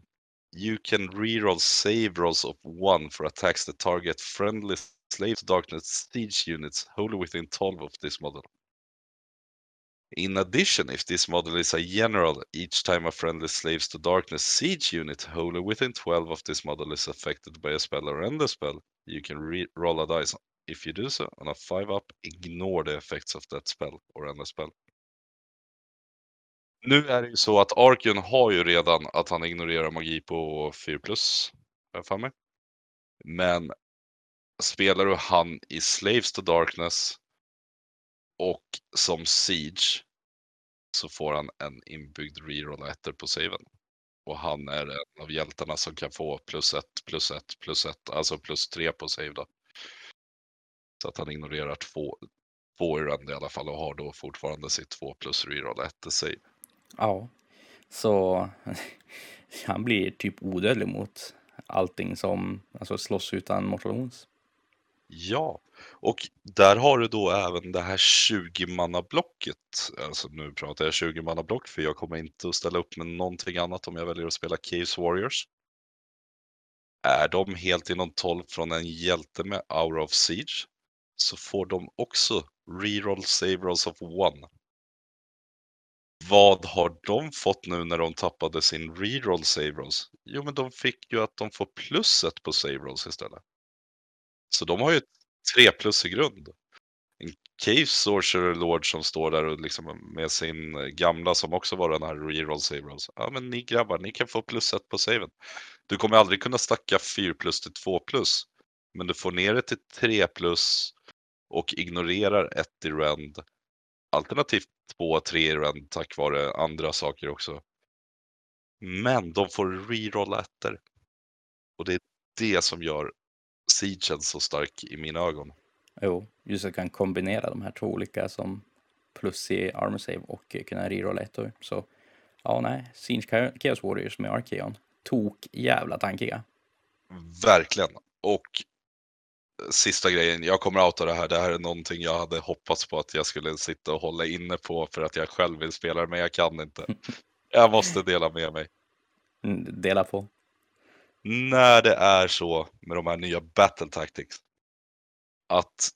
Speaker 1: You can reroll save rolls of one for attacks that target friendly slaves darkness siege units wholly within 12 of this model. In addition, if this model is a general, each time a friendly slaves to darkness siege unit wholly within 12 of this model is affected by a spell or end a spell, you can re-roll a dice. If you do so, on a 5 up, ignore the effects of that spell or end a spell. Nu är det ju så att Arkion har ju redan att han ignorerar magi på 4 plus, har jag för mig. Men spelar du han i Slaves to Darkness och som Siege så får han en inbyggd reroll ettor på saven. Och han är en av hjältarna som kan få plus ett, plus ett, plus ett, alltså plus tre på save då. Så att han ignorerar två, två i rand i alla fall och har då fortfarande sitt två plus reroll ettor save.
Speaker 2: Ja. Så han blir typ odödlig mot allting som alltså slåss utan mortal wounds.
Speaker 1: Ja, och där har du då även det här 20-mannablocket. Alltså nu pratar jag 20-mannablock, för jag kommer inte att ställa upp med någonting annat om jag väljer att spela Caves Warriors. Är de helt inom 12 från en hjälte med Aura of Siege så får de också reroll save rolls of one. Vad har de fått nu när de tappade sin reroll save rolls? Jo, men de fick ju att de får plus ett på save rolls istället. Så de har ju 3 plus i grund. En Cave Sorcerer Lord som står där och liksom med sin gamla som också var den här reroll save rolls. Ja men ni grabbar, ni kan få plus ett på saven. Du kommer aldrig kunna stacka 4 plus till 2 plus. Men du får ner det till 3 plus och ignorerar ett i rend. Alternativt 2, 3 i rend tack vare andra saker också. Men de får rerolla ettor. Och det är det som gör Siegen så stark i mina ögon.
Speaker 2: Jo, just att jag kan kombinera de här två olika som plus i armor save och kunna rerolla ettor. Så ja, nej, Siege Chaos Warriors med Arkeon. Tok jävla tankiga.
Speaker 1: Verkligen. Och sista grejen, jag kommer outa det här. Det här är någonting jag hade hoppats på att jag skulle sitta och hålla inne på för att jag själv vill spela men jag kan inte. Jag måste dela med mig.
Speaker 2: Mm, Dela på.
Speaker 1: När det är så med de här nya battle tactics. Att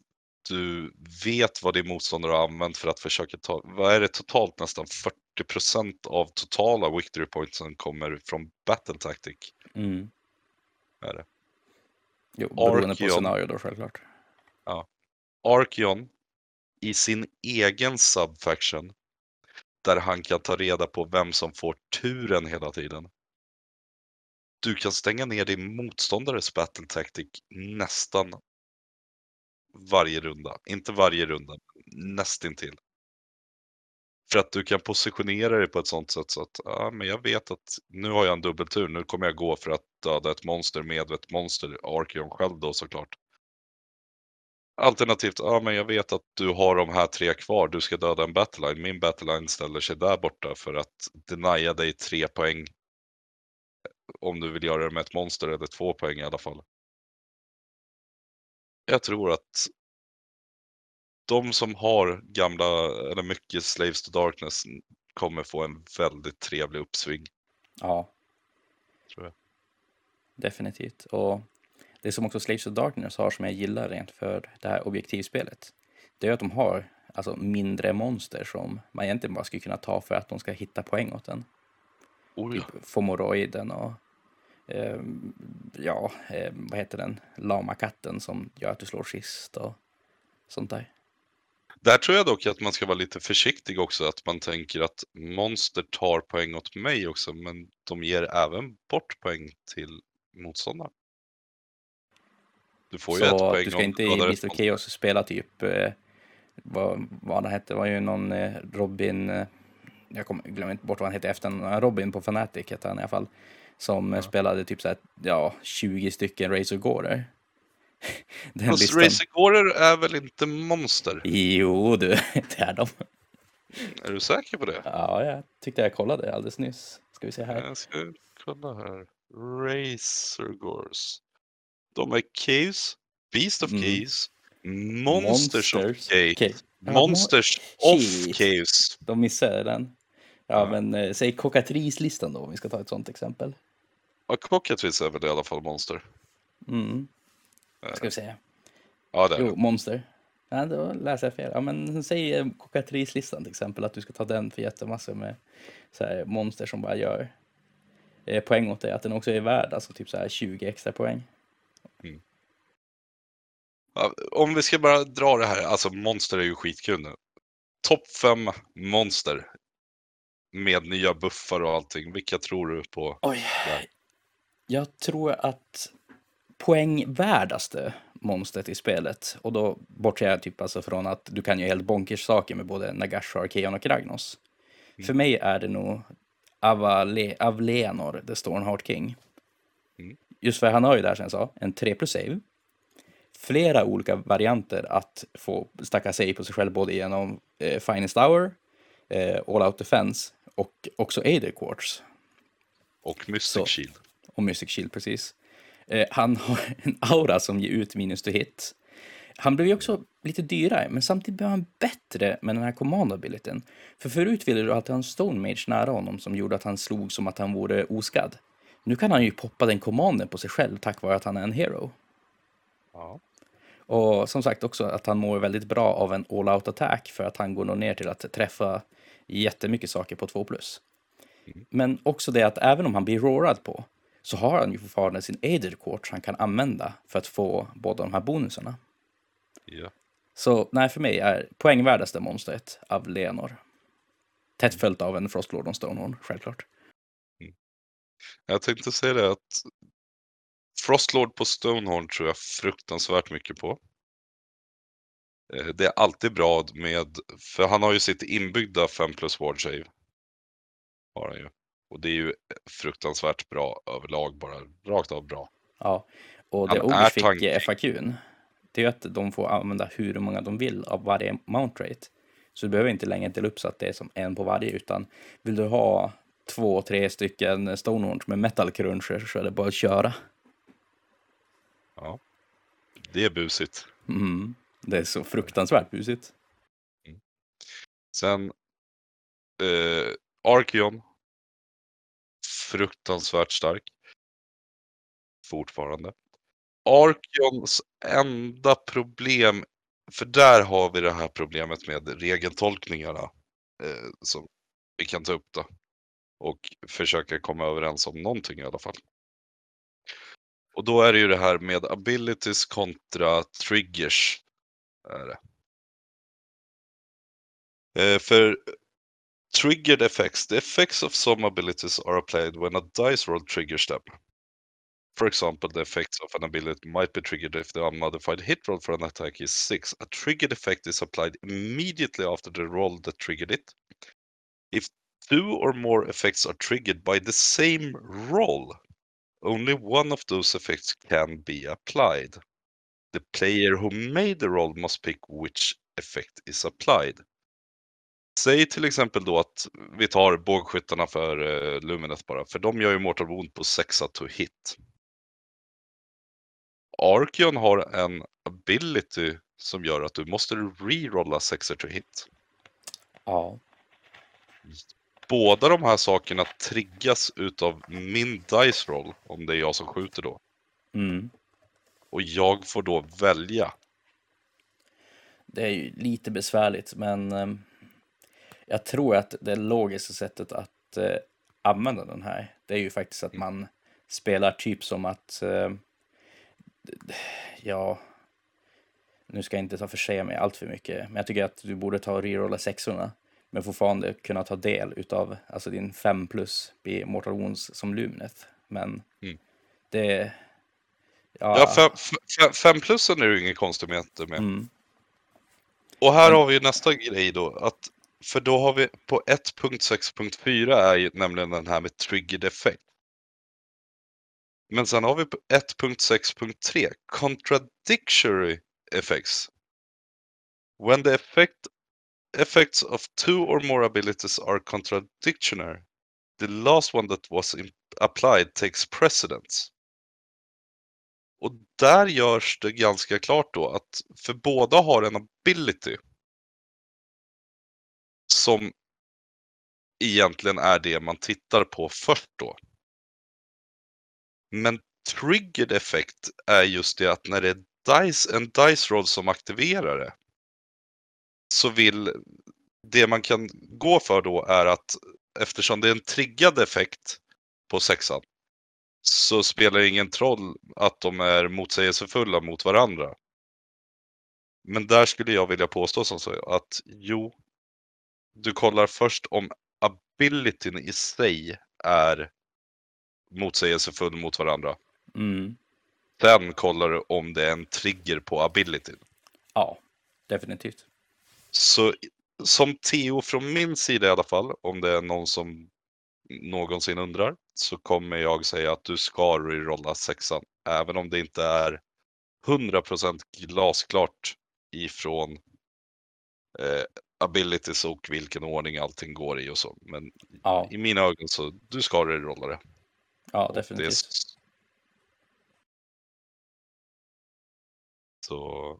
Speaker 1: du vet vad din motståndare har använt för att försöka ta, vad är det totalt nästan 40% av totala victory points som kommer från battle tactic.
Speaker 2: Mm.
Speaker 1: Är det.
Speaker 2: Jo, beroende på
Speaker 1: Arkeon.
Speaker 2: scenario då självklart.
Speaker 1: Arkeon i sin egen subfaction där han kan ta reda på vem som får turen hela tiden. Du kan stänga ner din motståndares battle tactic nästan varje runda. Inte varje runda, men nästintill. För att du kan positionera dig på ett sånt sätt så att ja, men jag vet att nu har jag en dubbeltur. Nu kommer jag gå för att döda ett monster med ett monster, Arkeon själv då såklart. Alternativt, ja men jag vet att du har de här tre kvar, du ska döda en battleline. Min battleline ställer sig där borta för att denia dig tre poäng. Om du vill göra det med ett monster eller två poäng i alla fall. Jag tror att de som har gamla, eller mycket Slaves to Darkness kommer få en väldigt trevlig uppsving.
Speaker 2: Ja,
Speaker 1: Tror jag.
Speaker 2: definitivt. Och det som också Slaves of Darkness har som jag gillar rent för det här objektivspelet. Det är att de har alltså mindre monster som man egentligen bara skulle kunna ta för att de ska hitta poäng åt en.
Speaker 1: Oh, ja.
Speaker 2: Typ Fomoroiden och eh, ja, eh, vad heter den? Lamakatten som gör att du slår sist och sånt där.
Speaker 1: Där tror jag dock att man ska vara lite försiktig också, att man tänker att monster tar poäng åt mig också, men de ger även bort poäng till motståndaren. Du får ju ett
Speaker 2: Så
Speaker 1: poäng
Speaker 2: du ska inte i
Speaker 1: ett
Speaker 2: Mr. Chaos spela typ eh, vad, vad han hette, det var ju någon eh, Robin, eh, jag kommer, glömmer inte bort vad han hette efter, Robin på Fnatic hette han i alla fall, som
Speaker 1: Ja.
Speaker 2: spelade typ såhär, ja, 20 stycken Razor Gorer. Den
Speaker 1: Fast
Speaker 2: listan.
Speaker 1: Racergorer är väl inte monster?
Speaker 2: Jo du, det är de.
Speaker 1: Är du säker på det?
Speaker 2: Ja, jag tyckte jag kollade alldeles nyss. Ska vi se här.
Speaker 1: Jag ska kolla här. Razorgores. De är Caves, Beast of
Speaker 2: Mm.
Speaker 1: Caves, Monsters, of
Speaker 2: Monsters.
Speaker 1: Caves,
Speaker 2: Okej. Ja,
Speaker 1: Monsters
Speaker 2: mo-
Speaker 1: of. Caves.
Speaker 2: De missade den. Ja, men eh, säg kokatrislistan då, om vi ska ta ett sånt exempel.
Speaker 1: Ja, Cockatrice är väl i alla fall monster.
Speaker 2: Mm.
Speaker 1: Eh,
Speaker 2: Ska vi se.
Speaker 1: Ja, det är
Speaker 2: Jo,
Speaker 1: det.
Speaker 2: monster. Ja, då läser jag fel. Ja, men säg eh, kokatrislistan till exempel, att du ska ta den för jättemassor med så här, monster som bara gör eh, poäng åt dig. Att den också är värd alltså typ så här 20 extra poäng.
Speaker 1: Ja, Om vi ska bara dra det här, alltså monster är ju skitkul nu. Topp fem monster. Med nya buffar och allting. Vilka tror du på?
Speaker 2: Oj.
Speaker 1: där?
Speaker 2: Jag tror att poängvärdaste monstret i spelet, och då bortser jag typ alltså från att du kan ju helt bonkers saker med både Nagasha, Arkeon och Ragnos. För mig är det nog Avale, Avlenor, The Stormheart King.
Speaker 1: Mm.
Speaker 2: Just för han har ju där som jag sa, en 3 plus save. Flera olika varianter att få stacka save på sig själv, både genom eh, Finest Hour, eh, All Out Defense och också Aether Quartz
Speaker 1: Och Mystic
Speaker 2: Så.
Speaker 1: Shield.
Speaker 2: och Mystic Shield precis. Eh, han har en aura som ger ut minus to hit. Han blev ju också lite dyrare, men samtidigt blev han bättre med den här command abilityn. För förut ville du alltid ha en Stone Mage nära honom som gjorde att han slog som att han vore oskadd. Nu kan han ju poppa den commanden på sig själv tack vare att han är en hero.
Speaker 1: Ja.
Speaker 2: Och som sagt också att han mår väldigt bra av en all-out attack för att han går nog ner till att träffa jättemycket saker på 2 plus. Men också det att även om han blir roarad på så har han ju fortfarande sin Aether Quartz han kan använda för att få båda de här bonusarna.
Speaker 1: ja.
Speaker 2: Så nej, för mig är poängvärdaste monstret av Leonor. Tätt följt av en Frostlord och Stonehorn, självklart.
Speaker 1: Jag tänkte säga det att Frostlord på Stonehorn tror jag fruktansvärt mycket på. Eh, Det är alltid bra med, för han har ju sitt inbyggda 5 plus ward save. Har han ju. Och det är ju fruktansvärt bra överlag bara, rakt av bra.
Speaker 2: Ja, och det Ogre fick i FAQn, det är ju att de får använda hur många de vill av varje mount rate. Så du behöver inte längre dela upp så att det är som en på varje, utan vill du ha två, tre stycken Stonehorns med metal cruncher så är det bara att köra.
Speaker 1: Ja. Det är busigt.
Speaker 2: Mm. Det är så fruktansvärt busigt. Mm.
Speaker 1: Sen eh, Arkeon. Fruktansvärt stark. Fortfarande. Arkeons enda problem, för där har vi det här problemet med regeltolkningarna. Eh, som vi kan ta upp då. Och försöka komma överens om någonting i alla fall. Och då är det ju det här med abilities kontra triggers. Är det. Eh, för triggered effects, the effects of some abilities are applied when a dice roll triggers them. For example, the effects of an ability might be triggered if the unmodified hit roll for an attack is 6. A triggered effect is applied immediately after the roll that triggered it. If two or more effects are triggered by the same roll, only one of those effects can be applied. The player who made the roll must pick which effect is applied. Säg till exempel då att vi tar bågskyttarna för eh, Luminet bara, för de gör ju Mortal Wound på 6 to hit. Arkeon har en ability som gör att du måste rerolla 6 to hit.
Speaker 2: Ja.
Speaker 1: Båda de här sakerna triggas utav min dice roll, om det är jag som skjuter då.
Speaker 2: Mm.
Speaker 1: Och jag får då välja.
Speaker 2: Det är ju lite besvärligt, men eh, jag tror att det logiska sättet att eh, använda den här, det är ju faktiskt att man spelar typ som att, eh, ja, nu ska jag inte ta för sig mig allt för mycket, men jag tycker att du borde ta och rerolla sexorna, men fortfarande kunna ta del utav alltså din 5 plus i Mortal Wounds som Luminet. Men
Speaker 1: Mm.
Speaker 2: det...
Speaker 1: Ja, fem, fem, fem plussen är det ju inget konstigt med.
Speaker 2: Mm,
Speaker 1: Och här
Speaker 2: Men-
Speaker 1: har vi ju nästa grej då. Att, för då har vi på 1.6.4 är ju nämligen den här med triggered effect. Men sen har vi på 1.6.3 contradictory effects. When the effect effects of two or more abilities are contradictory, the last one that was applied takes precedence. Och där görs det ganska klart då att för båda har en ability som egentligen är det man tittar på först då. Men triggered effect är just det att när det är dice, en dice roll som aktiverar det så vill det man kan gå för då är att eftersom det är en triggad effekt på sexan så spelar det ingen roll att de är motsägelsefulla mot varandra. Men där skulle jag vilja påstå som så att jo, du kollar först om abilityn i sig är motsägelsefull mot varandra.
Speaker 2: Mm.
Speaker 1: Sen kollar du om det är en trigger på abilityn.
Speaker 2: Ja, definitivt.
Speaker 1: Så som Theo från min sida i alla fall, om det är någon som någonsin undrar, så kommer jag säga att du ska rerolla sexan. Även om det inte är 100% glasklart ifrån eh, abilities och vilken ordning allting går i och så. Men
Speaker 2: Ja,
Speaker 1: i mina ögon så du ska rerolla det.
Speaker 2: ja
Speaker 1: det
Speaker 2: definitivt.
Speaker 1: s- Så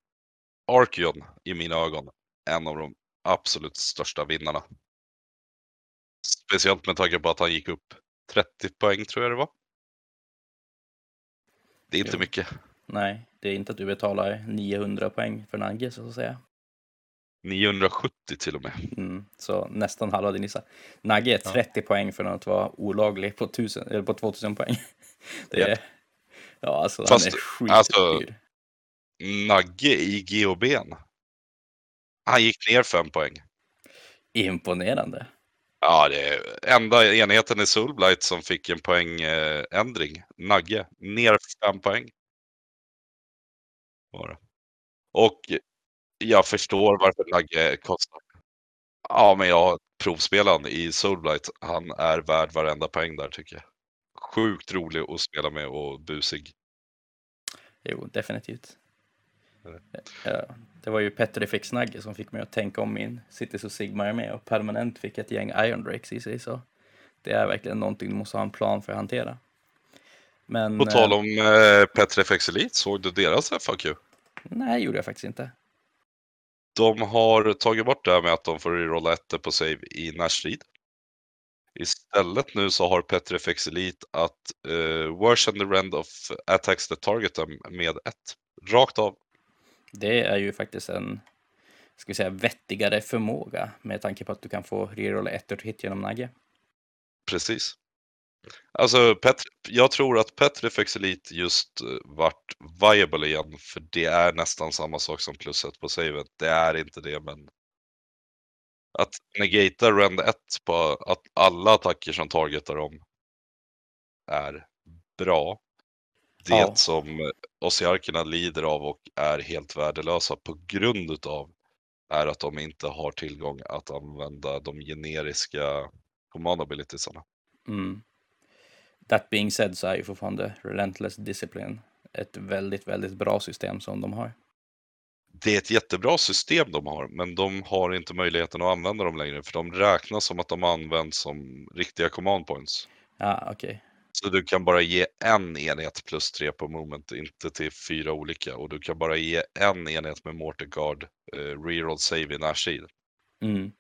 Speaker 1: Archeon i mina ögon, en av de absolut största vinnarna. Speciellt med tanke på att han gick upp 30 poäng tror jag det var. Det är inte
Speaker 2: Jo.
Speaker 1: mycket.
Speaker 2: Nej, det är inte att du betalar 900 poäng för Nagge så att säga.
Speaker 1: 970 till och med.
Speaker 2: Mm, så nästan halva din lista. Nagge är
Speaker 1: Ja.
Speaker 2: 30 poäng för att vara olaglig på, 1000, eller på 2000 poäng. Det är, ja, alltså
Speaker 1: Fast,
Speaker 2: han är skitdyr.
Speaker 1: alltså- Nagge i GHB'n. Han gick ner 5 poäng.
Speaker 2: Imponerande.
Speaker 1: Ja, det är enda enheten i Soulblight som fick en poängändring. Eh, Nagge, ner 5 poäng. Bara. Och jag förstår varför Nagge kostar. Ja, men jag provspelaren i Soulblight, han är värd varenda poäng där tycker jag. Sjukt rolig att spela med och busig.
Speaker 2: Jo, definitivt. Ja, det var ju Petrifix Nagge som fick mig att tänka om min Cities och Sigmar med och permanent fick ett gäng Iron Drakes i sig. Så det är verkligen någonting du måste ha en plan för att hantera. Men,
Speaker 1: På tal
Speaker 2: eh,
Speaker 1: om eh, Petrefex Elite, såg du deras FAQ?
Speaker 2: Nej, gjorde jag faktiskt inte.
Speaker 1: De har tagit bort det här med att de får rolla ettor på save i närstrid. Istället nu så har Petrefex Elite att uh, worsen the rend of attacks the target med ett. Rakt av.
Speaker 2: Det är ju faktiskt en ska vi säga, vettigare förmåga med tanke på att du kan få rerolla ett och hit genom Nagge.
Speaker 1: Precis. Alltså, Pet jag tror att Petrifex Elite just uh, vart viable igen, för det är nästan samma sak som plus på savet. Det är inte det, men att negata rend 1 på att alla attacker som targetar dem är bra. Det
Speaker 2: Ja.
Speaker 1: som Ossiarkerna lider av och är helt värdelösa på grund utav är att de inte har tillgång att använda de generiska command abilitiesarna.
Speaker 2: Mm. That being said så är ju fortfarande Relentless Discipline ett väldigt, väldigt bra system som de har.
Speaker 1: Det är ett jättebra system de har, men de har inte möjligheten att använda dem längre för de räknas som att de används som riktiga command points.
Speaker 2: Ja, okej.
Speaker 1: Så du kan bara ge en enhet plus tre på moment, inte till fyra olika. Och du kan bara ge en enhet med Mortarguard, eh, reroll save i närstrid.
Speaker 2: Mm.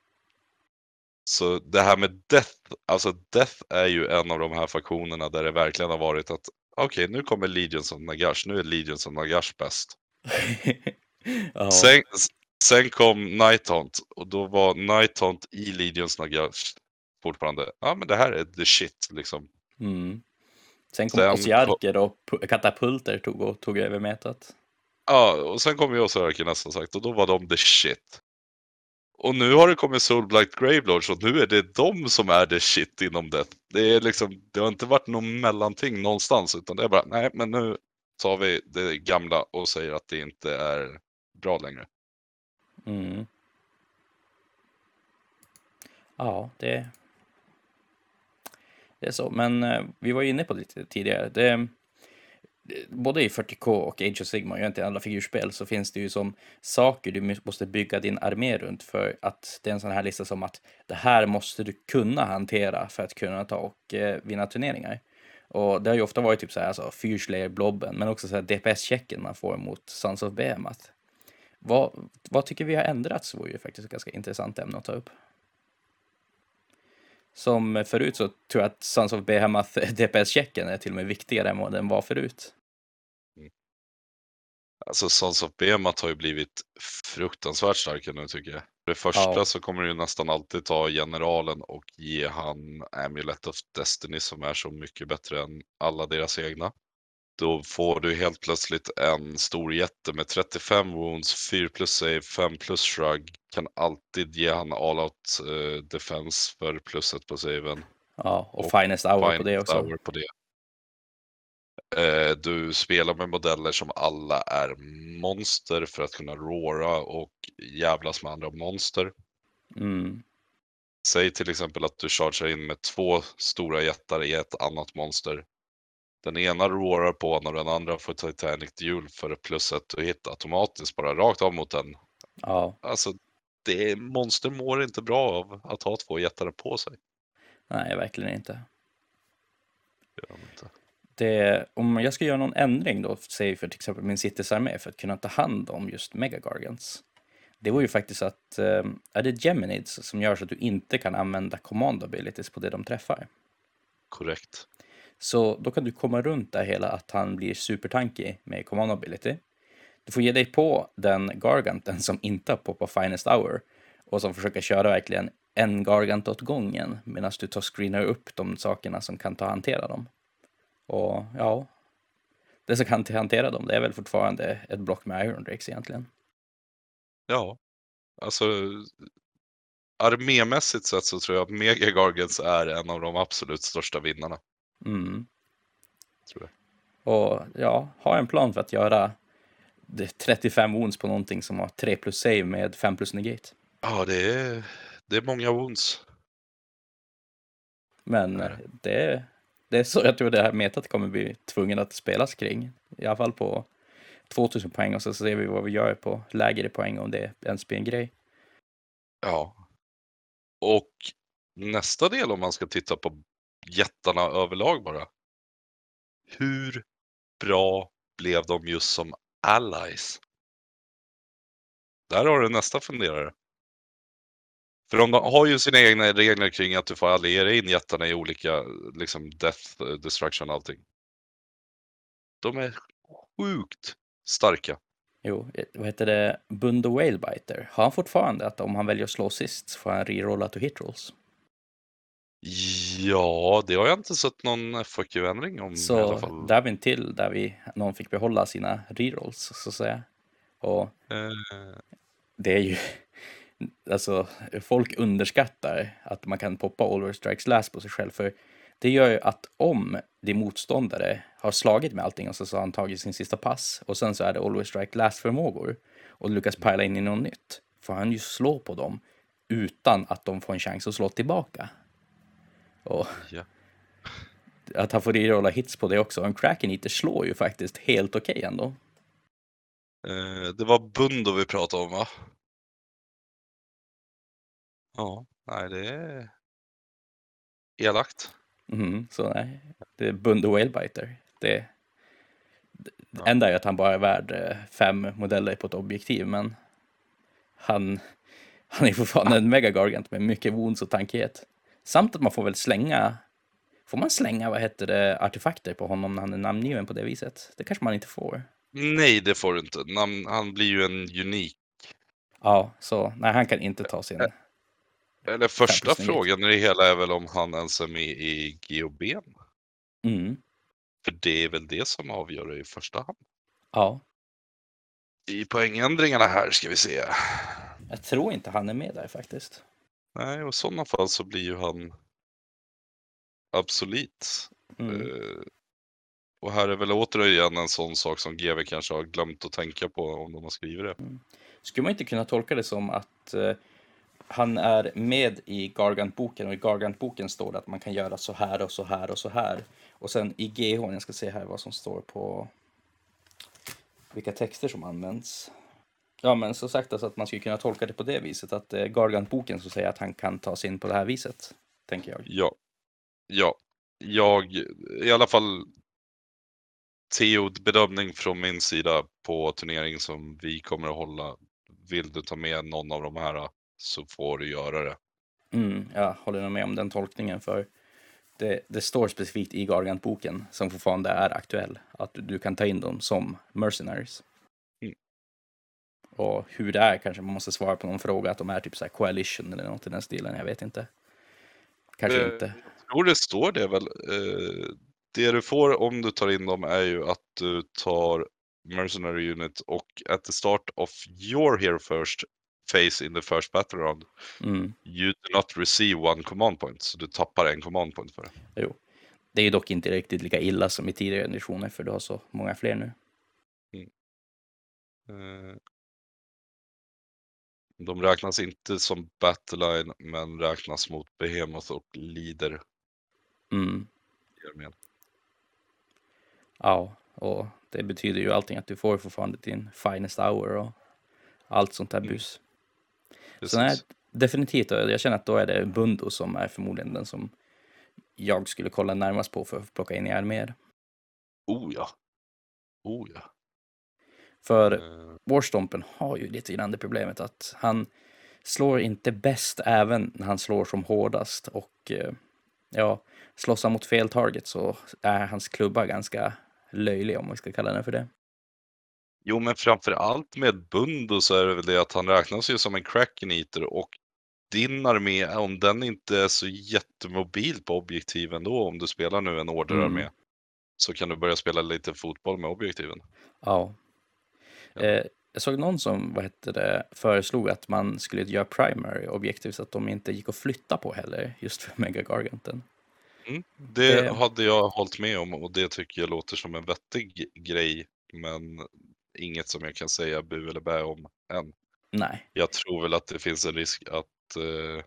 Speaker 1: Så det här med Death, alltså Death är ju en av de här faktionerna där det verkligen har varit att okej, nu kommer Legions of Nagash, nu är Legions of Nagash bäst.
Speaker 2: ja.
Speaker 1: Sen, sen kom Nighthaunt och då var Nighthaunt i Legions Nagash fortfarande, ja men det här är the shit liksom.
Speaker 2: Mm. Sen kom
Speaker 1: Sen
Speaker 2: Ossiarker och pu- katapulter tog, och, tog över metat.
Speaker 1: Ja, och sen kom ju Osaraki nästan sagt och då var de the shit. Och nu har det kommit Soulblight Gravelords och nu är det de som är the shit inom det. Det, är liksom, det har inte varit någon mellanting någonstans utan det är bara, nej men nu tar vi det gamla och säger att det inte är bra längre.
Speaker 2: Mm. Ja, det, det är så. Men eh, vi var ju inne på det lite tidigare. Det, både i 40K och Age of Sigma, egentligen alla figurspel, så finns det ju som saker du måste bygga din armé runt för att det är en sån här lista som att det här måste du kunna hantera för att kunna ta och eh, vinna turneringar. Och det har ju ofta varit typ så här, alltså Fyrslayer, Blobben, men också så här DPS-checken man får mot Sons of Behemoth. Vad, vad tycker vi har ändrats vore ju faktiskt ett ganska intressant ämne att ta upp. Som förut så tror jag att Sons of Behemoth DPS-checken är till och med viktigare än vad den var förut.
Speaker 1: Alltså Sons of Behemoth har ju blivit fruktansvärt starka nu tycker jag. För det första
Speaker 2: Ja.
Speaker 1: så kommer du ju nästan alltid ta generalen och ge han Amulet of Destiny som är så mycket bättre än alla deras egna. Då får du helt plötsligt en stor jätte med 35 wounds, 4 plus save, 5 plus shrug. Kan alltid ge han all out eh, defense för plusset på saven.
Speaker 2: Ja, och,
Speaker 1: Och
Speaker 2: Finest Hour på det
Speaker 1: Finest
Speaker 2: också.
Speaker 1: hour på det. Eh, Du spelar med modeller som alla är monster för att kunna roara och jävlas med andra monster.
Speaker 2: Mm.
Speaker 1: Säg till exempel att du chargear in med två stora jättar i ett annat monster. Den ena roarar på honom och den andra får Titanic Duel för plusset och hit automatiskt bara rakt av mot den.
Speaker 2: Ja,
Speaker 1: Alltså, det monster mår inte bra av att ha två jättar på sig.
Speaker 2: nej, verkligen inte.
Speaker 1: Det inte.
Speaker 2: Det, om jag ska göra någon ändring då, säg för till exempel min Cities-armé för att kunna ta hand om just Megagargants. Det var ju faktiskt att, eh, är det Geminids som gör så att du inte kan använda command abilities på det de träffar?
Speaker 1: Korrekt.
Speaker 2: Så då kan du komma runt det hela att han blir supertanky med command ability. Du får ge dig på den Garganten som inte har poppat Finest Hour och som försöker köra verkligen en Gargant åt gången medan du tar screenar upp de sakerna som kan ta hantera dem. Och ja, det som kan hantera dem, det är väl fortfarande ett block med Iron Drakes egentligen.
Speaker 1: Ja, alltså armémässigt sett så tror jag att Mega Gargants är en av de absolut största vinnarna.
Speaker 2: Mm.
Speaker 1: Tror jag.
Speaker 2: Och ja, ha en plan för att göra det 35 wounds på någonting som har 3 plus save med 5 plus negate.
Speaker 1: Ja, det är, det är många wounds.
Speaker 2: Men
Speaker 1: Är det?
Speaker 2: det är så jag tror det här metat kommer bli tvungen att spelas kring. I alla fall på 2000 poäng och så ser vi vad vi gör på lägre poäng om det ens blir en grej.
Speaker 1: Ja. Och nästa del om man ska titta på jättarna överlag bara. Hur bra blev de just som allies? Där har du nästa funderare. För de har ju sina egna regler kring att du får alliera in jättarna i olika, liksom death, destruction och allting. De är sjukt starka.
Speaker 2: Jo, eh, vad heter det? Bundo Whalebiter. Har han fortfarande att om han väljer att slå sist så får han rerolla to hit rolls?
Speaker 1: Ja, det har jag inte sett någon FAQ-ändring om i alla
Speaker 2: Så
Speaker 1: fall.
Speaker 2: där har vi en till där vi, någon fick behålla sina rerolls så att säga. Och
Speaker 1: Eh,
Speaker 2: det är ju, alltså folk underskattar att man kan poppa Always Strikes Last på sig själv för det gör ju att om din motståndare har slagit med allting och så, så har han tagit sin sista pass och sen så är det Always Strike Last förmågor och lyckas pila in i något nytt får han ju slå på dem utan att de får en chans att slå tillbaka. Och
Speaker 1: ja.
Speaker 2: att han får rerolla hits på det också. En Kraken Eater slår ju faktiskt helt okej ändå.
Speaker 1: Eh, det var Bundo vi pratade om va? Ja, nej det är elakt.
Speaker 2: Mhm, så nej, det är Bundo Whalebiter. Det, det
Speaker 1: Ja.
Speaker 2: enda är att han bara är värd eh, fem modeller på ett objektiv, men han, han är fortfarande en megagargant med mycket wounds och tankighet. Samt att man får väl slänga, får man slänga, vad heter det, artefakter på honom när han är namngiven på det viset? Det kanske man inte får.
Speaker 1: Nej, det får du inte. Namn, han blir ju en unik.
Speaker 2: Ja, så nej, han kan inte ta sin...
Speaker 1: Eller första frågan i det hela är väl om han ens är med i GOB.
Speaker 2: Mm,
Speaker 1: För det är väl det som avgör det i första hand.
Speaker 2: ja,
Speaker 1: I poängändringarna här ska vi se.
Speaker 2: jag tror inte han är med där faktiskt.
Speaker 1: Nej, och i sådana fall så blir ju han obsolet.
Speaker 2: Mm.
Speaker 1: Eh, och här är väl återigen en sån sak som GV kanske har glömt att tänka på om de har skrivit det.
Speaker 2: Skulle man inte kunna tolka det som att eh, han är med i Gargant-boken och i Gargant-boken står det att man kan göra så här och så här och så här. Och sen i GH, jag ska se här vad som står på vilka texter som används. Ja, men så sagt alltså att man skulle kunna tolka det på det viset, att det är Gargant-boken som säger att han kan ta sig in på det här viset, tänker jag.
Speaker 1: Ja. Ja. Jag, i alla fall Theo, bedömning från min sida på turneringen som vi kommer att hålla. Vill du ta med någon av de här så får du göra det.
Speaker 2: Mm, jag håller nog med om den tolkningen, för det, det står specifikt i Gargant-boken, som fortfarande är aktuell, att du, du kan ta in dem som mercenaries.
Speaker 1: Mm.
Speaker 2: Och hur det är kanske man måste svara på någon fråga, att de är typ så här coalition eller något i den stilen, jag vet inte. Kanske
Speaker 1: Eh,
Speaker 2: inte.
Speaker 1: Jag tror det står det väl. Eh, det du får om du tar in dem är ju att du tar Mercenary Unit och at the start of your here first phase in the first battle round
Speaker 2: Mm.
Speaker 1: you do not receive one command point. Så du tappar en command point för det.
Speaker 2: Jo. Det är ju dock inte riktigt lika illa som i tidigare editioner, för du har så många fler nu.
Speaker 1: Eh, De räknas inte som battleline men räknas mot Behemoth och Leader
Speaker 2: Mm. Ja, och det betyder ju allting att du får fortfarande din finest hour och allt sånt där
Speaker 1: Mm.
Speaker 2: bus. Så nej, definitivt, jag känner att då är det Bundo som är förmodligen den som jag skulle kolla närmast på för att plocka in i arméer.
Speaker 1: Oh ja. Oh ja.
Speaker 2: För
Speaker 1: Eh,
Speaker 2: Warstompen har ju lite grann det problemet att han slår inte bäst även när han slår som hårdast och eh, ja, slåss han mot fel target så är hans klubba ganska löjlig om vi ska kalla den för det.
Speaker 1: Jo, men framför allt med Bundo så är det väl det att han räknas ju som en Kraken Eater och din armé, om den inte är så jättemobil på objektiven då, om du spelar nu en orderarmé,
Speaker 2: Mm.
Speaker 1: så kan du börja spela lite fotboll med objektiven.
Speaker 2: Ja.
Speaker 1: Ja.
Speaker 2: Eh, jag såg någon som vad heter det, föreslog att man skulle göra primary objektiv så att de inte gick att flytta på heller, just för Megagarganten.
Speaker 1: Mm. Det
Speaker 2: Det-
Speaker 1: hade jag hållit med om och det tycker jag låter som en vettig grej, men inget som jag kan säga bu eller bä om än.
Speaker 2: Nej.
Speaker 1: Jag tror väl att det finns en risk att eh,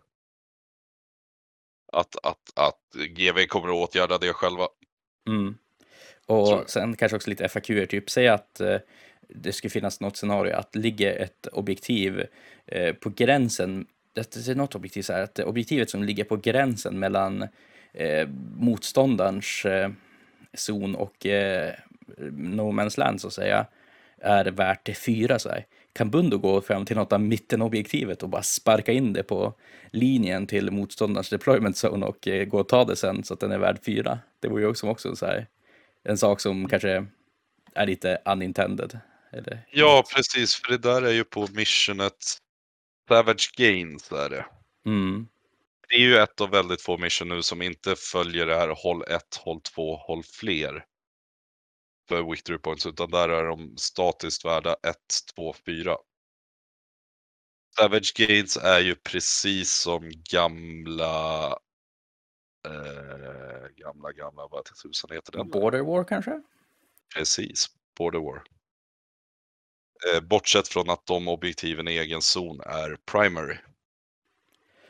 Speaker 1: att, att, att GV kommer att åtgärda det själva.
Speaker 2: Mm. Och sen kanske också lite FAQ, typ säg att eh, det skulle finnas något scenario att ligger ett objektiv eh, på gränsen, det är något objektiv så här, att objektivet som ligger på gränsen mellan eh, motståndarens eh, zon och eh, No Man's Land så att säga, är värt det fyra så här. Kan Bundo gå fram till något av mittenobjektivet och bara sparka in det på linjen till motståndarens deployment zone och eh, gå och ta det sen så att den är värd fyra? Det vore ju också, också så här, en sak som kanske är lite unintended. Eller,
Speaker 1: Ja, precis, för det där är ju på missionet Savage Gains är det.
Speaker 2: Mm,
Speaker 1: Det är ju ett av väldigt få mission nu som inte följer det här håll 1, håll 2, håll fler. För victory points, utan där är de statiskt värda 1, 2, 4. Savage Gains är ju precis som gamla eh, gamla, gamla, vad tusan heter den?
Speaker 2: Border War kanske?
Speaker 1: Precis, Border War. Eh, bortsett från att de objektiven i egen zon är primary.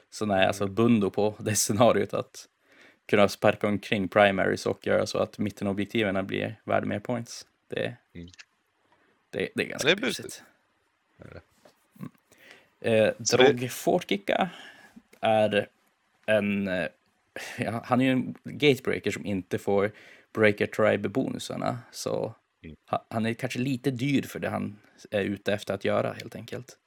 Speaker 2: Så nej, alltså Bundo på det scenariot att kunna sparka omkring primaries och göra så att mittenobjektiven blir värda mer points. Det,
Speaker 1: Mm.
Speaker 2: det, det är ganska
Speaker 1: det är
Speaker 2: busigt. Mm. Eh, Drog Fortkicka är en... eh, Ja, han är ju en gatebreaker som inte får breaker tribe-bonusarna. Så
Speaker 1: Mm.
Speaker 2: Han är kanske lite dyr för det han är ute efter att göra helt enkelt.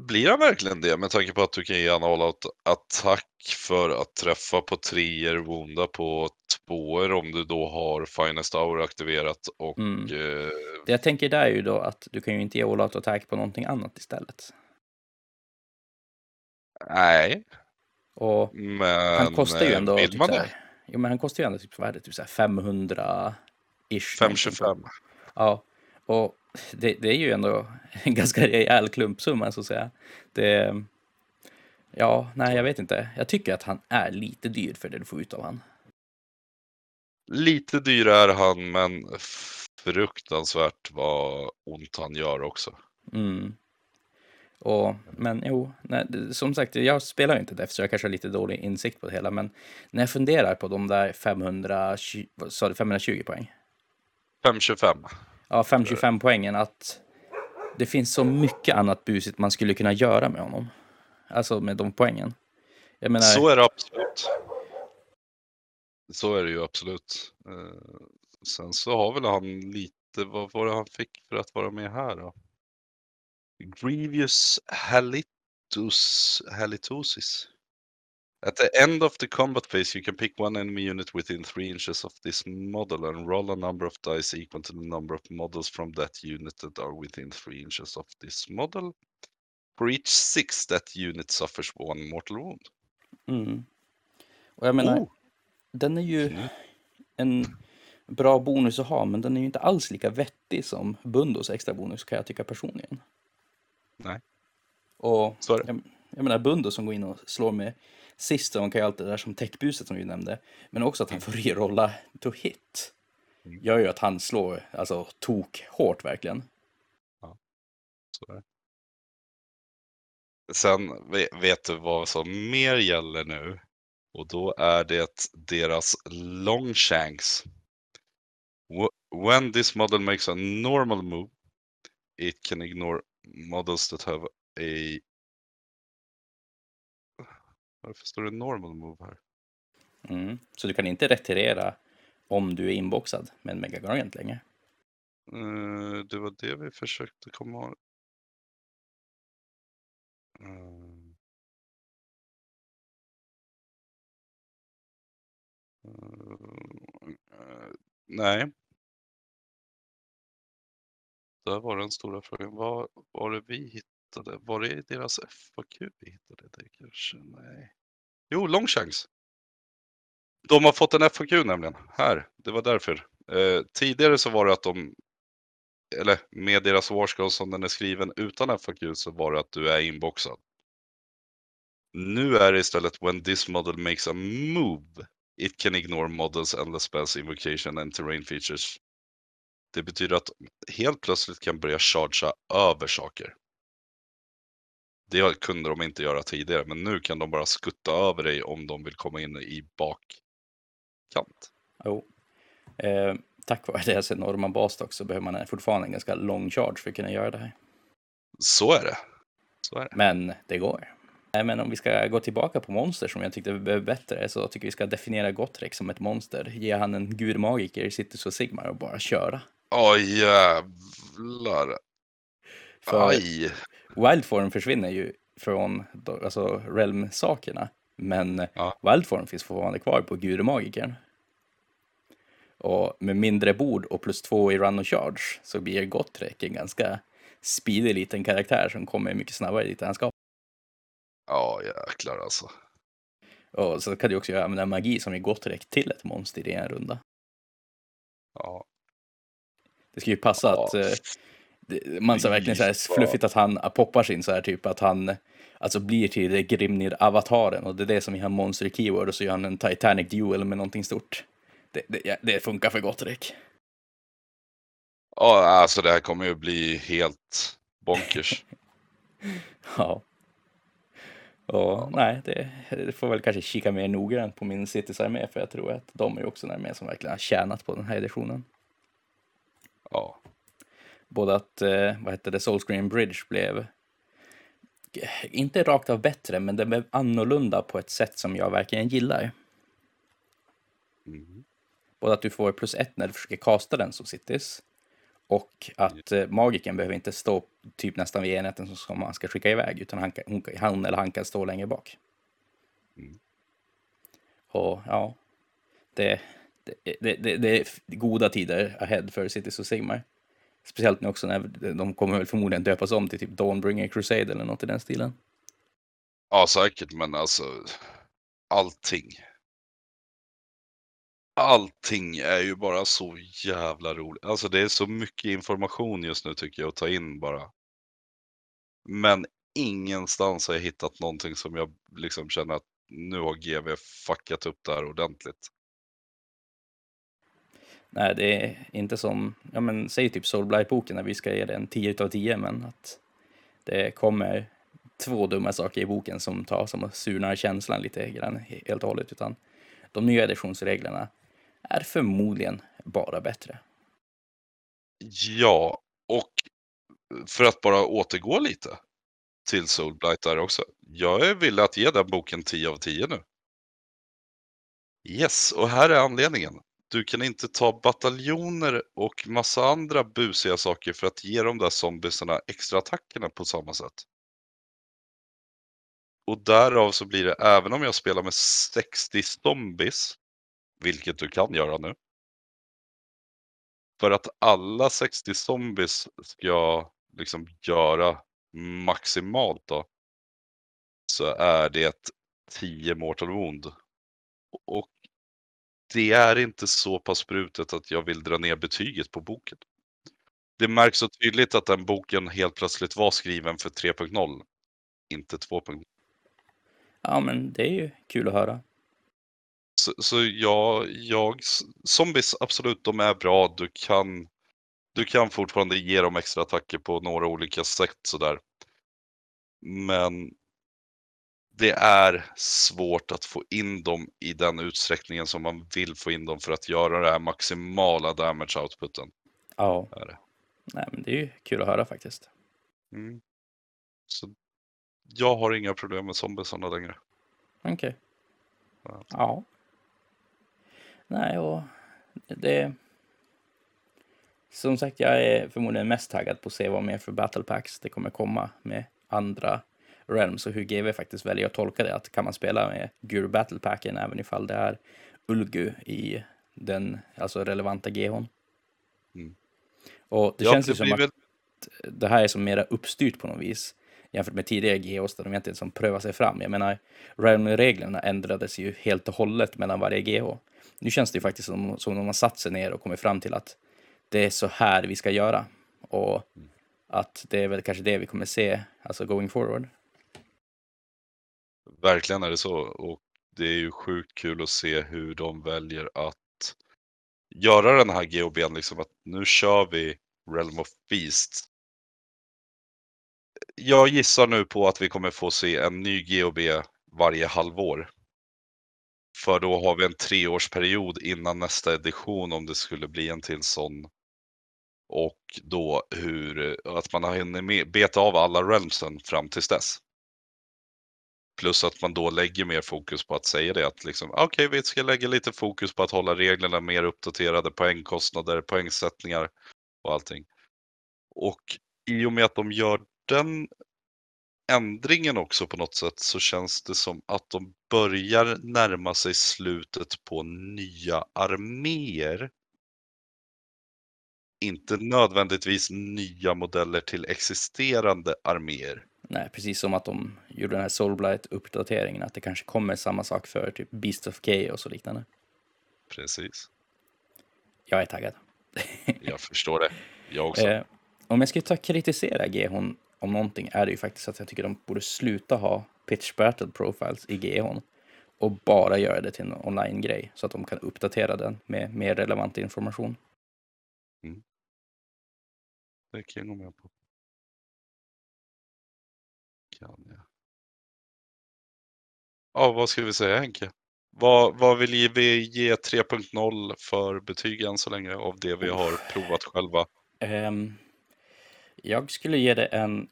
Speaker 1: Blir han verkligen det med tanke på att du kan ge en all-out attack för att träffa på treor, wounda på tvåor om du då har Finest Hour aktiverat och
Speaker 2: Mm.
Speaker 1: eh,
Speaker 2: Det jag tänker där är ju då att du kan ju inte ge all out attack på någonting annat istället.
Speaker 1: nej,
Speaker 2: Och
Speaker 1: men
Speaker 2: han kostar ju
Speaker 1: eh,
Speaker 2: ändå...
Speaker 1: vill
Speaker 2: Typ
Speaker 1: man
Speaker 2: så
Speaker 1: det?
Speaker 2: jo, men han kostar ju ändå typ, vad är det, typ så här 500-ish. På-
Speaker 1: 525.
Speaker 2: Ja, och det, det är ju ändå en ganska rejäl klumpsumma så att säga. Det, ja, nej, jag vet inte. Jag tycker att han är lite dyr för det du får ut av han.
Speaker 1: Lite dyr är han men fruktansvärt vad ont han gör också.
Speaker 2: Mm. Och, men jo, nej, som sagt, jag spelar ju inte det så jag kanske har lite dålig insikt på det hela. Men när jag funderar på de där 520, vad sa du, 520 poäng.
Speaker 1: 525.
Speaker 2: ja, 525 poängen att det finns så mycket annat busigt man skulle kunna göra med honom. Alltså med de poängen. Menar,
Speaker 1: Så är det absolut. Så är det ju absolut. Eh, sen så har väl han lite, vad var det han fick för att vara med här då? Grievous Halitus, Halitosis. At the end of the combat phase, you can pick one enemy unit within three inches of this model and roll a number of dice equal to the number of models from that unit that are within three inches of this model. For each six, that unit suffers one mortal wound.
Speaker 2: mm. Och jag menar,
Speaker 1: Oh.
Speaker 2: den är ju en bra bonus att ha, men den är ju inte alls lika vettig som Bundos extra bonus kan jag tycka personligen.
Speaker 1: Nej.
Speaker 2: Och jag, jag menar Bundo som går in och slår med Siston kan ju allt det där som techbuset som vi nämnde. Men också att han får rerolla to hit.
Speaker 1: Mm.
Speaker 2: Gör ju att han slår alltså tok hårt verkligen.
Speaker 1: Så är det. Sen ve- vet du vad som mer gäller nu? Och då är det deras longshanks. Wh- When this model makes a normal move, it can ignore models that have a... Varför står det normal move här?
Speaker 2: Mm. Så du kan inte retirera om du är inboxad med en Mega Gargant längre.
Speaker 1: Eh, det var det vi försökte komma ihåg. Mm. Eh, nej. Där var den stora frågan. Vad var det vi hittade? Var det deras FAQ vi hittade det kanske? Nej. Jo, Longshanks. De har fått en FAQ nämligen. Här, det var därför. Eh, tidigare så var det att de eller med deras warscroll som den är skriven utan FAQ så var det att du är inboxad. Nu är det istället when this model makes a move it can ignore models and the spells invocation and terrain features. Det betyder att helt plötsligt kan börja chargea över saker. Det kunde de inte göra tidigare, men nu kan de bara skutta över dig om de vill komma in i bakkant.
Speaker 2: Jo. Eh, tack vare deras enorma basstock så behöver man fortfarande en ganska lång charge för att kunna göra det här.
Speaker 1: Så är det. Så är det.
Speaker 2: Men det går. Nej, men om vi ska gå tillbaka på monster som jag tyckte vi behöver bättre så tycker vi ska definiera Gotrek som ett monster. Ge han en gudmagiker i Citus och Sigmar och bara köra.
Speaker 1: Oj jävlar.
Speaker 2: För
Speaker 1: Aj.
Speaker 2: Wildform försvinner ju från alltså Realm-sakerna. Men
Speaker 1: Ja.
Speaker 2: Wildform finns fortfarande kvar på gudmagikern. Och med mindre bord och plus två i run och charge så blir Gotrek en ganska speedig liten karaktär som kommer mycket snabbare dit han ska.
Speaker 1: Ja jäklar alltså.
Speaker 2: Och så kan du också använda magi som är Gotrek till ett monster i en runda.
Speaker 1: Ja.
Speaker 2: Det ska ju passa
Speaker 1: Ja.
Speaker 2: att eh, man så verkligen så här fluffigt att han poppar sin så här typ att han alltså blir till det Grimnir-avataren och det är det som är han monster keyword och så gör han en Titanic duel med någonting stort. Det, det, det funkar för Gotrek.
Speaker 1: ja, alltså det här kommer ju bli helt bonkers.
Speaker 2: Ja. Och nej, det, det får väl kanske kika mer noggrant på min Cities armé för jag tror att de är också en armé som verkligen har tjänat på den här editionen.
Speaker 1: Ja.
Speaker 2: Både att, eh, vad hette det, Soulscreen Bridge blev inte rakt av bättre, men den blev annorlunda på ett sätt som jag verkligen gillar.
Speaker 1: Mm.
Speaker 2: Både att du får plus ett när du försöker kasta den som cities och att eh, magiken behöver inte stå typ nästan vid enheten som- man ska skicka iväg, utan han, hon, han eller han kan stå längre bak.
Speaker 1: Mm.
Speaker 2: Och ja, det, det, det, det, det är goda tider ahead för Cities och Sigmar. Speciellt nu också när de kommer väl förmodligen döpas om till typ Dawnbringer Crusade eller något i den stilen.
Speaker 1: ja, säkert, men alltså allting. Allting är ju bara så jävla roligt. Alltså det är så mycket information just nu tycker jag att ta in bara. Men ingenstans har jag hittat någonting som jag liksom känner att nu har GV fuckat upp det här ordentligt.
Speaker 2: Nej, det är inte som, ja men säg typ Soulblight-boken när vi ska ge den 10 utav 10, men att det kommer två dumma saker i boken som tar som att surnar känslan lite grann helt och hållet, utan de nya editionsreglerna är förmodligen bara bättre.
Speaker 1: Ja, och för att bara återgå lite till Soulblight där också. Jag är villig att ge den boken 10 av 10 nu. Yes, och här är anledningen. Du kan inte ta bataljoner och massa andra busiga saker för att ge de där zombiesarna extra attackerna på samma sätt. Och därav så blir det, även om jag spelar med 60 zombies, vilket du kan göra nu. För att alla 60 zombies ska liksom göra maximalt då. Så är det 10 mortal wound. Och det är inte så pass brutet att jag vill dra ner betyget på boken. Det märks så tydligt att den boken helt plötsligt var skriven för 3.0, inte 2.0.
Speaker 2: Ja, men det är ju kul att höra.
Speaker 1: Så, så jag, jag, zombies absolut, de är bra. Du kan, du kan fortfarande ge dem extra attacker på några olika sätt sådär. Men det är svårt att få in dem i den utsträckningen som man vill få in dem för att göra det här maximala damage outputen.
Speaker 2: Ja.
Speaker 1: Är det.
Speaker 2: Nej, men det är ju kul att höra faktiskt.
Speaker 1: Mm. Så jag har inga problem med zombiesarna längre.
Speaker 2: Okej.
Speaker 1: Ja.
Speaker 2: Ja. Nej, och det... Som sagt, jag är förmodligen mest taggad på att se vad mer för battle packs det kommer komma med andra realms och hur GW faktiskt väljer att tolka det. Att kan man spela med Gur battle packen även ifall det är Ulgu i den alltså relevanta GHn.
Speaker 1: Mm.
Speaker 2: Och det
Speaker 1: Ja,
Speaker 2: känns
Speaker 1: det
Speaker 2: ju som att
Speaker 1: väl-
Speaker 2: det här är som mera uppstyrt på något vis jämfört med tidigare GHs där de egentligen som prövar sig fram. Jag menar, Realm-reglerna ändrades ju helt och hållet mellan varje GH. Nu känns det ju faktiskt som, som om de har satt sig ner och kommit fram till att det är så här vi ska göra. Och att det är väl kanske det vi kommer se, alltså going forward.
Speaker 1: Verkligen är det så. Och det är ju sjukt kul att se hur de väljer att göra den här GOBn, liksom att nu kör vi Realm of Beast. Jag gissar nu på att vi kommer få se en ny GOB varje halvår. För då har vi en treårsperiod innan nästa edition om det skulle bli en till sån. Och då hur, att man har hunnit beta av alla realmsen fram tills dess. Plus att man då lägger mer fokus på att säga det att liksom, ah, okej, vi ska lägga lite fokus på att hålla reglerna mer uppdaterade, poängkostnader, poängsättningar och allting. Och i och med att de gör den ändringen också på något sätt så känns det som att de börjar närma sig slutet på nya arméer. Inte nödvändigtvis nya modeller till existerande arméer.
Speaker 2: Nej, precis som att de gjorde den här Soulblight-uppdateringen, att det kanske kommer samma sak för typ Beast of Chaos och liknande.
Speaker 1: Precis.
Speaker 2: Jag är taggad.
Speaker 1: Jag förstår det. Jag också.
Speaker 2: Eh, om jag skulle ta kritisera GHn om någonting är det ju faktiskt att jag tycker de borde sluta ha pitch battle profiles i GHn och bara göra det till en online-grej så att de kan uppdatera den med mer relevant information.
Speaker 1: Det kan jag gå med på. Kan jag. Ja, vad ska vi säga Henke? Vad, vad vill vi ge 3.0 för betyg än så länge av det vi har provat själva?
Speaker 2: Ehm, jag skulle ge det en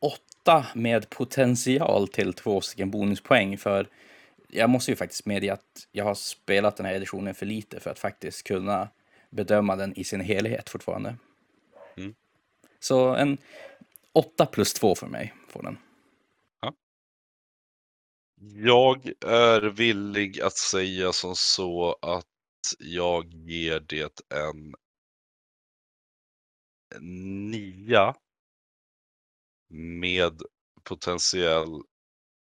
Speaker 2: åtta med potential till två stycken bonuspoäng för jag måste ju faktiskt medge att jag har spelat den här editionen för lite för att faktiskt kunna bedöma den i sin helhet fortfarande.
Speaker 1: Mm.
Speaker 2: Så en 8 plus 2 för mig får den.
Speaker 1: Jag är villig att säga som så att jag ger det en nia med potentiell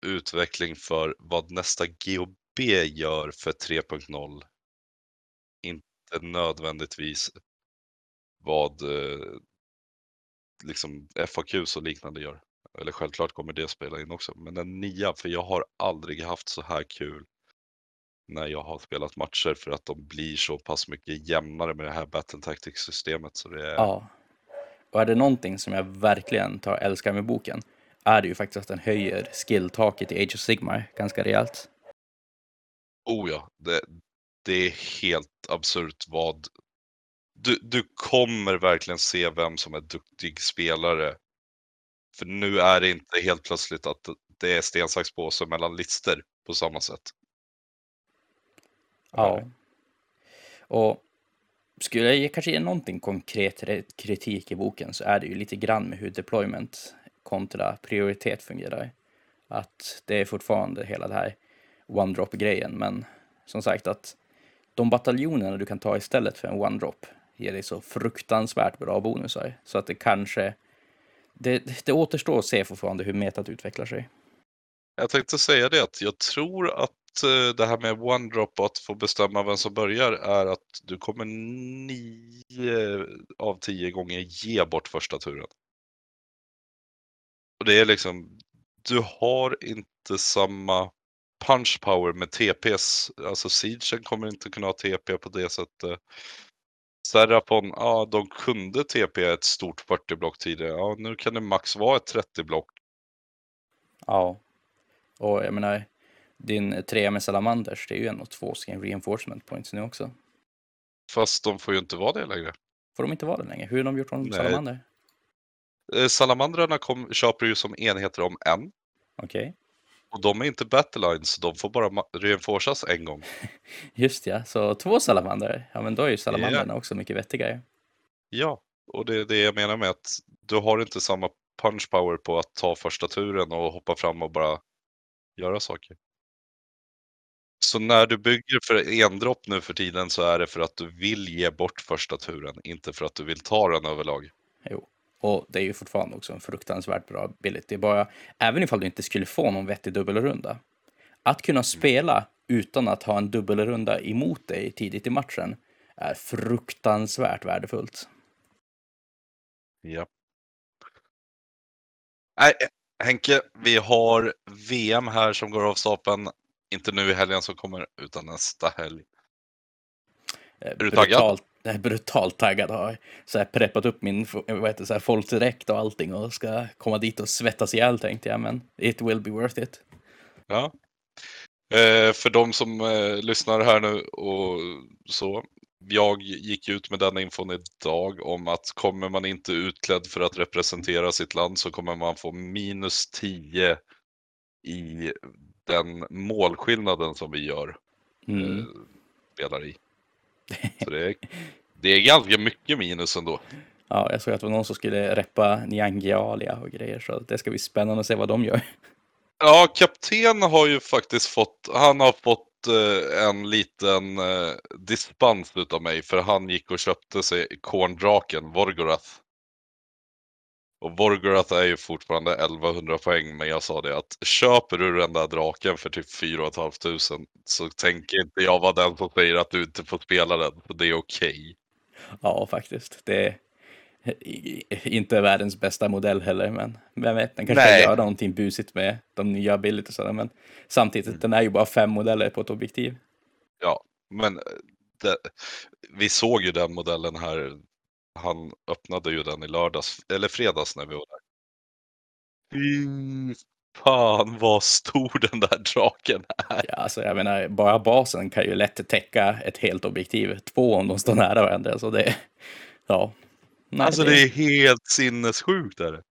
Speaker 1: utveckling för vad nästa GOB gör för 3.0. Inte nödvändigtvis vad eh, liksom FAQs och liknande gör. Eller självklart kommer det spela in också, men en nia för jag har aldrig haft så här kul när jag har spelat matcher för att de blir så pass mycket jämnare med det här Battle Tactics-systemet. Så det är,
Speaker 2: Ja. Och är det någonting som jag verkligen tar älskar med boken är det ju faktiskt att den höjer skilltaket i Age of Sigmar ganska rejält.
Speaker 1: oh ja, det, det är helt absurt vad du, du kommer verkligen se vem som är duktig spelare. För nu är det inte helt plötsligt att det är sten, sax, påse mellan lister på samma sätt.
Speaker 2: Ja. Och skulle jag ge, kanske ge någonting konkret kritik i boken så är det ju lite grann med hur deployment kontra prioritet fungerar. Att det är fortfarande hela det här one-drop-grejen, men som sagt att de bataljonerna du kan ta istället för en one-drop ger dig så fruktansvärt bra bonusar så att det kanske det, det återstår att se fortfarande hur metat utvecklar sig.
Speaker 1: Jag tänkte säga det att jag tror att eh, det här med one drop och att få bestämma vem som börjar är att du kommer nio av tio gånger ge bort första turen. Och det är liksom, du har inte samma punch power med TPs. Alltså Siegen kommer inte kunna ha TP på det sättet. Serafon, ja de kunde TP ett stort 40 block tidigare. Ja, nu kan det max vara ett 30 block.
Speaker 2: Ja, och jag menar, din trea med Salamanders, det är ju ändå två stycken reinforcement points nu också.
Speaker 1: Fast de får ju inte vara det längre.
Speaker 2: Får de inte vara det längre? Hur har de gjort om Salamander?
Speaker 1: Eh, salamandrarna kom, köper ju som enheter om en.
Speaker 2: Okej. Okay.
Speaker 1: Och de är inte battlelines, de får bara reinforcas en gång.
Speaker 2: Just ja, så två salamander. Ja, men då är ju salamandrarna yeah. också mycket vettigare.
Speaker 1: Ja, och det är det jag menar med att du har inte samma punch power på att ta första turen och hoppa fram och bara göra saker. Så när du bygger för endropp nu för tiden så är det för att du vill ge bort första turen, inte för att du vill ta den överlag.
Speaker 2: Jo, och det är ju fortfarande också en fruktansvärt bra ability. Bara, även ifall du inte skulle få någon vettig dubbelrunda. Att kunna spela utan att ha en dubbelrunda emot dig tidigt i matchen är fruktansvärt värdefullt.
Speaker 1: Ja. Nej, Henke, vi har VM här som går av stapeln. Inte nu i helgen som kommer, utan nästa helg.
Speaker 2: Eh, är du taggad? Är brutalt taggad. Har så här preppat upp min vad heter, så här, folkdräkt och allting och ska komma dit och svettas ihjäl tänkte jag. Men it will be worth it.
Speaker 1: Ja. Eh, för de som eh, lyssnar här nu och så. Jag gick ut med den infon idag om att kommer man inte utklädd för att representera sitt land så kommer man få minus 10 i den målskillnaden som vi gör. Mm. Eh, spelar i. Så det är, det är ganska mycket minus ändå.
Speaker 2: Ja, jag såg att det var någon som skulle reppa Niangialia och grejer, så det ska bli spännande att se vad de gör.
Speaker 1: Ja, kapten har ju faktiskt fått, han har fått eh, en liten eh, dispens utav mig, för han gick och köpte sig Korndraken, Vorgorath. Och Vorgorath är ju fortfarande 1100 poäng, men jag sa det att köper du den där draken för typ 4 500 så tänker inte jag vara den som säger att du inte får spela den, för det är okej. Okay.
Speaker 2: Ja, faktiskt. Det är inte världens bästa modell heller, men vem vet, den kanske kan göra någonting busigt med de nya abilitiesarna, men samtidigt, mm. den är ju bara fem modeller på ett objektiv.
Speaker 1: Ja, men det, vi såg ju den modellen här han öppnade ju den i lördags, eller fredags när vi var där. Fy fan vad stor den där draken är.
Speaker 2: Ja, alltså jag menar, bara basen kan ju lätt täcka ett helt objektiv. Två om de står nära varandra. Så det, ja.
Speaker 1: Nej, alltså det... det är helt sinnessjukt. Är det.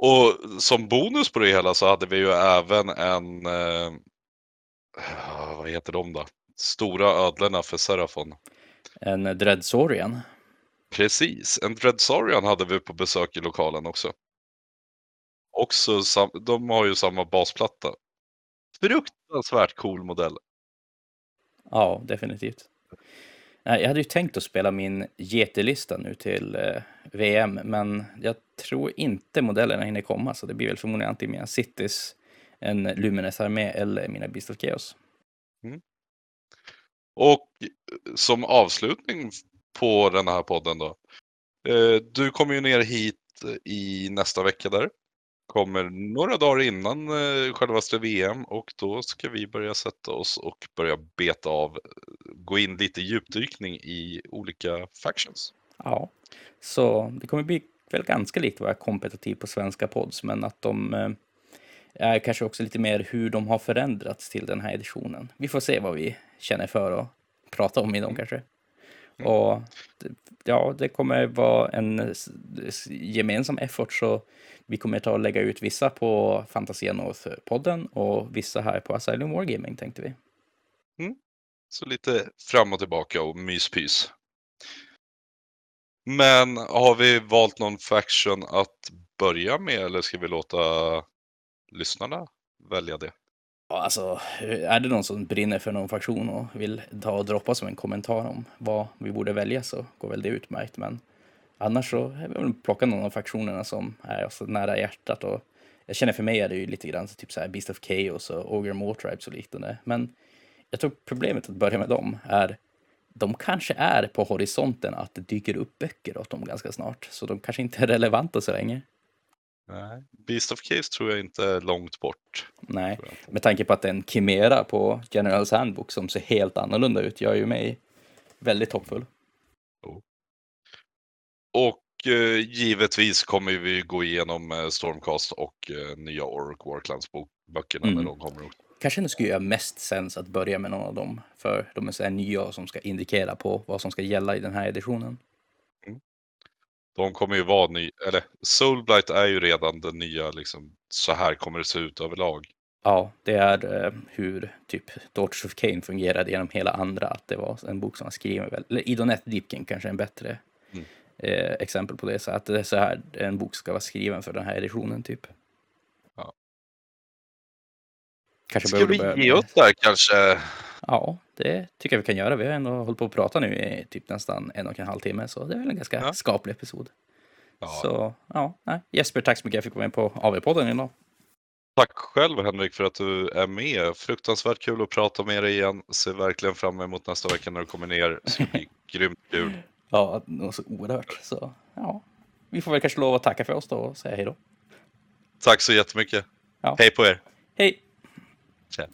Speaker 1: Och som bonus på det hela så hade vi ju även en, eh, vad heter de då? Stora ödlorna för Serafon.
Speaker 2: En Dreadsorian.
Speaker 1: Precis, en Dreadsorian hade vi på besök i lokalen också. Också, de har ju samma basplatta. Fruktansvärt cool modell.
Speaker 2: Ja, definitivt. Jag hade ju tänkt att spela min GT-lista nu till eh, VM, men jag tror inte modellerna hinner komma, så det blir väl förmodligen antingen mina Cities, en Lumines armé eller mina Beast of Chaos. Mm.
Speaker 1: Och som avslutning på den här podden då. Eh, du kommer ju ner hit eh, i nästa vecka där. Kommer några dagar innan eh, självaste VM och då ska vi börja sätta oss och börja beta av, eh, gå in lite djupdykning i olika factions.
Speaker 2: Ja, så det kommer bli väl ganska likt vara kompetitiv på svenska pods, men att de eh, är kanske också lite mer hur de har förändrats till den här editionen. Vi får se vad vi känner för att prata om i dem kanske.
Speaker 1: Och
Speaker 2: att ja, det kommer vara en gemensam effort så vi kommer ta och lägga ut vissa på Fantasia North-podden och vissa här på Asylum Wargaming tänkte vi.
Speaker 1: Så lite fram och tillbaka och myspys. Men har vi valt någon faction att börja med eller ska vi låta lyssnarna välja det?
Speaker 2: Ja, alltså, är det någon som brinner för någon faktion och vill ta och droppa som en kommentar om vad vi borde välja så går väl det utmärkt. Men annars så är vi väl plocka någon av faktionerna som är oss nära hjärtat. Och jag känner för mig är det ju lite grann typ så här Beast of Chaos och Ogre Mortribes och liknande. Men jag tror problemet att börja med dem är de kanske är på horisonten att det dyker upp böcker åt dem ganska snart. Så de kanske inte är relevanta så länge.
Speaker 1: Nej. Beast of Caves tror jag inte är långt bort.
Speaker 2: Nej, med tanke på att det är en Chimera på Generals Handbook som ser helt annorlunda ut gör ju mig väldigt hoppfull.
Speaker 1: Och eh, givetvis kommer vi gå igenom eh, Stormcast och eh, nya Orc Warclans böckerna
Speaker 2: Mm.
Speaker 1: när de kommer. upp.
Speaker 2: Kanske det skulle göra mest sens att börja med någon av dem, för de är så här nya och som ska indikera på vad som ska gälla i den här editionen.
Speaker 1: De kommer ju vara ny, eller Soulblight är ju redan den nya, liksom, så här kommer det se ut överlag.
Speaker 2: Ja, det är eh, hur typ Daughters of Cain fungerade genom hela andra, att det var en bok som var skriven väl, eller Idonet Deepkin kanske är en bättre
Speaker 1: Mm.
Speaker 2: eh, exempel på det, så att det är så här en bok ska vara skriven för den här editionen typ.
Speaker 1: Ja.
Speaker 2: Kanske
Speaker 1: Ska vi ge oss där kanske?
Speaker 2: Ja, det tycker jag vi kan göra. Vi har ändå hållit på att prata nu i typ nästan en och en halv timme, så det är väl en ganska
Speaker 1: Ja.
Speaker 2: skaplig episod.
Speaker 1: Ja,
Speaker 2: Så ja, nej. Jesper, tack så mycket för att jag fick vara med på AV-podden idag.
Speaker 1: Tack själv Henrik för att du är med. Fruktansvärt kul att prata med dig igen. Ser verkligen fram emot nästa vecka när du kommer ner. Det ska bli grymt kul.
Speaker 2: Ja, något så oerhört. Så ja, vi får väl kanske lov att tacka för oss då och säga hej då.
Speaker 1: Tack så jättemycket.
Speaker 2: Ja.
Speaker 1: Hej på er!
Speaker 2: Hej!
Speaker 1: Tja.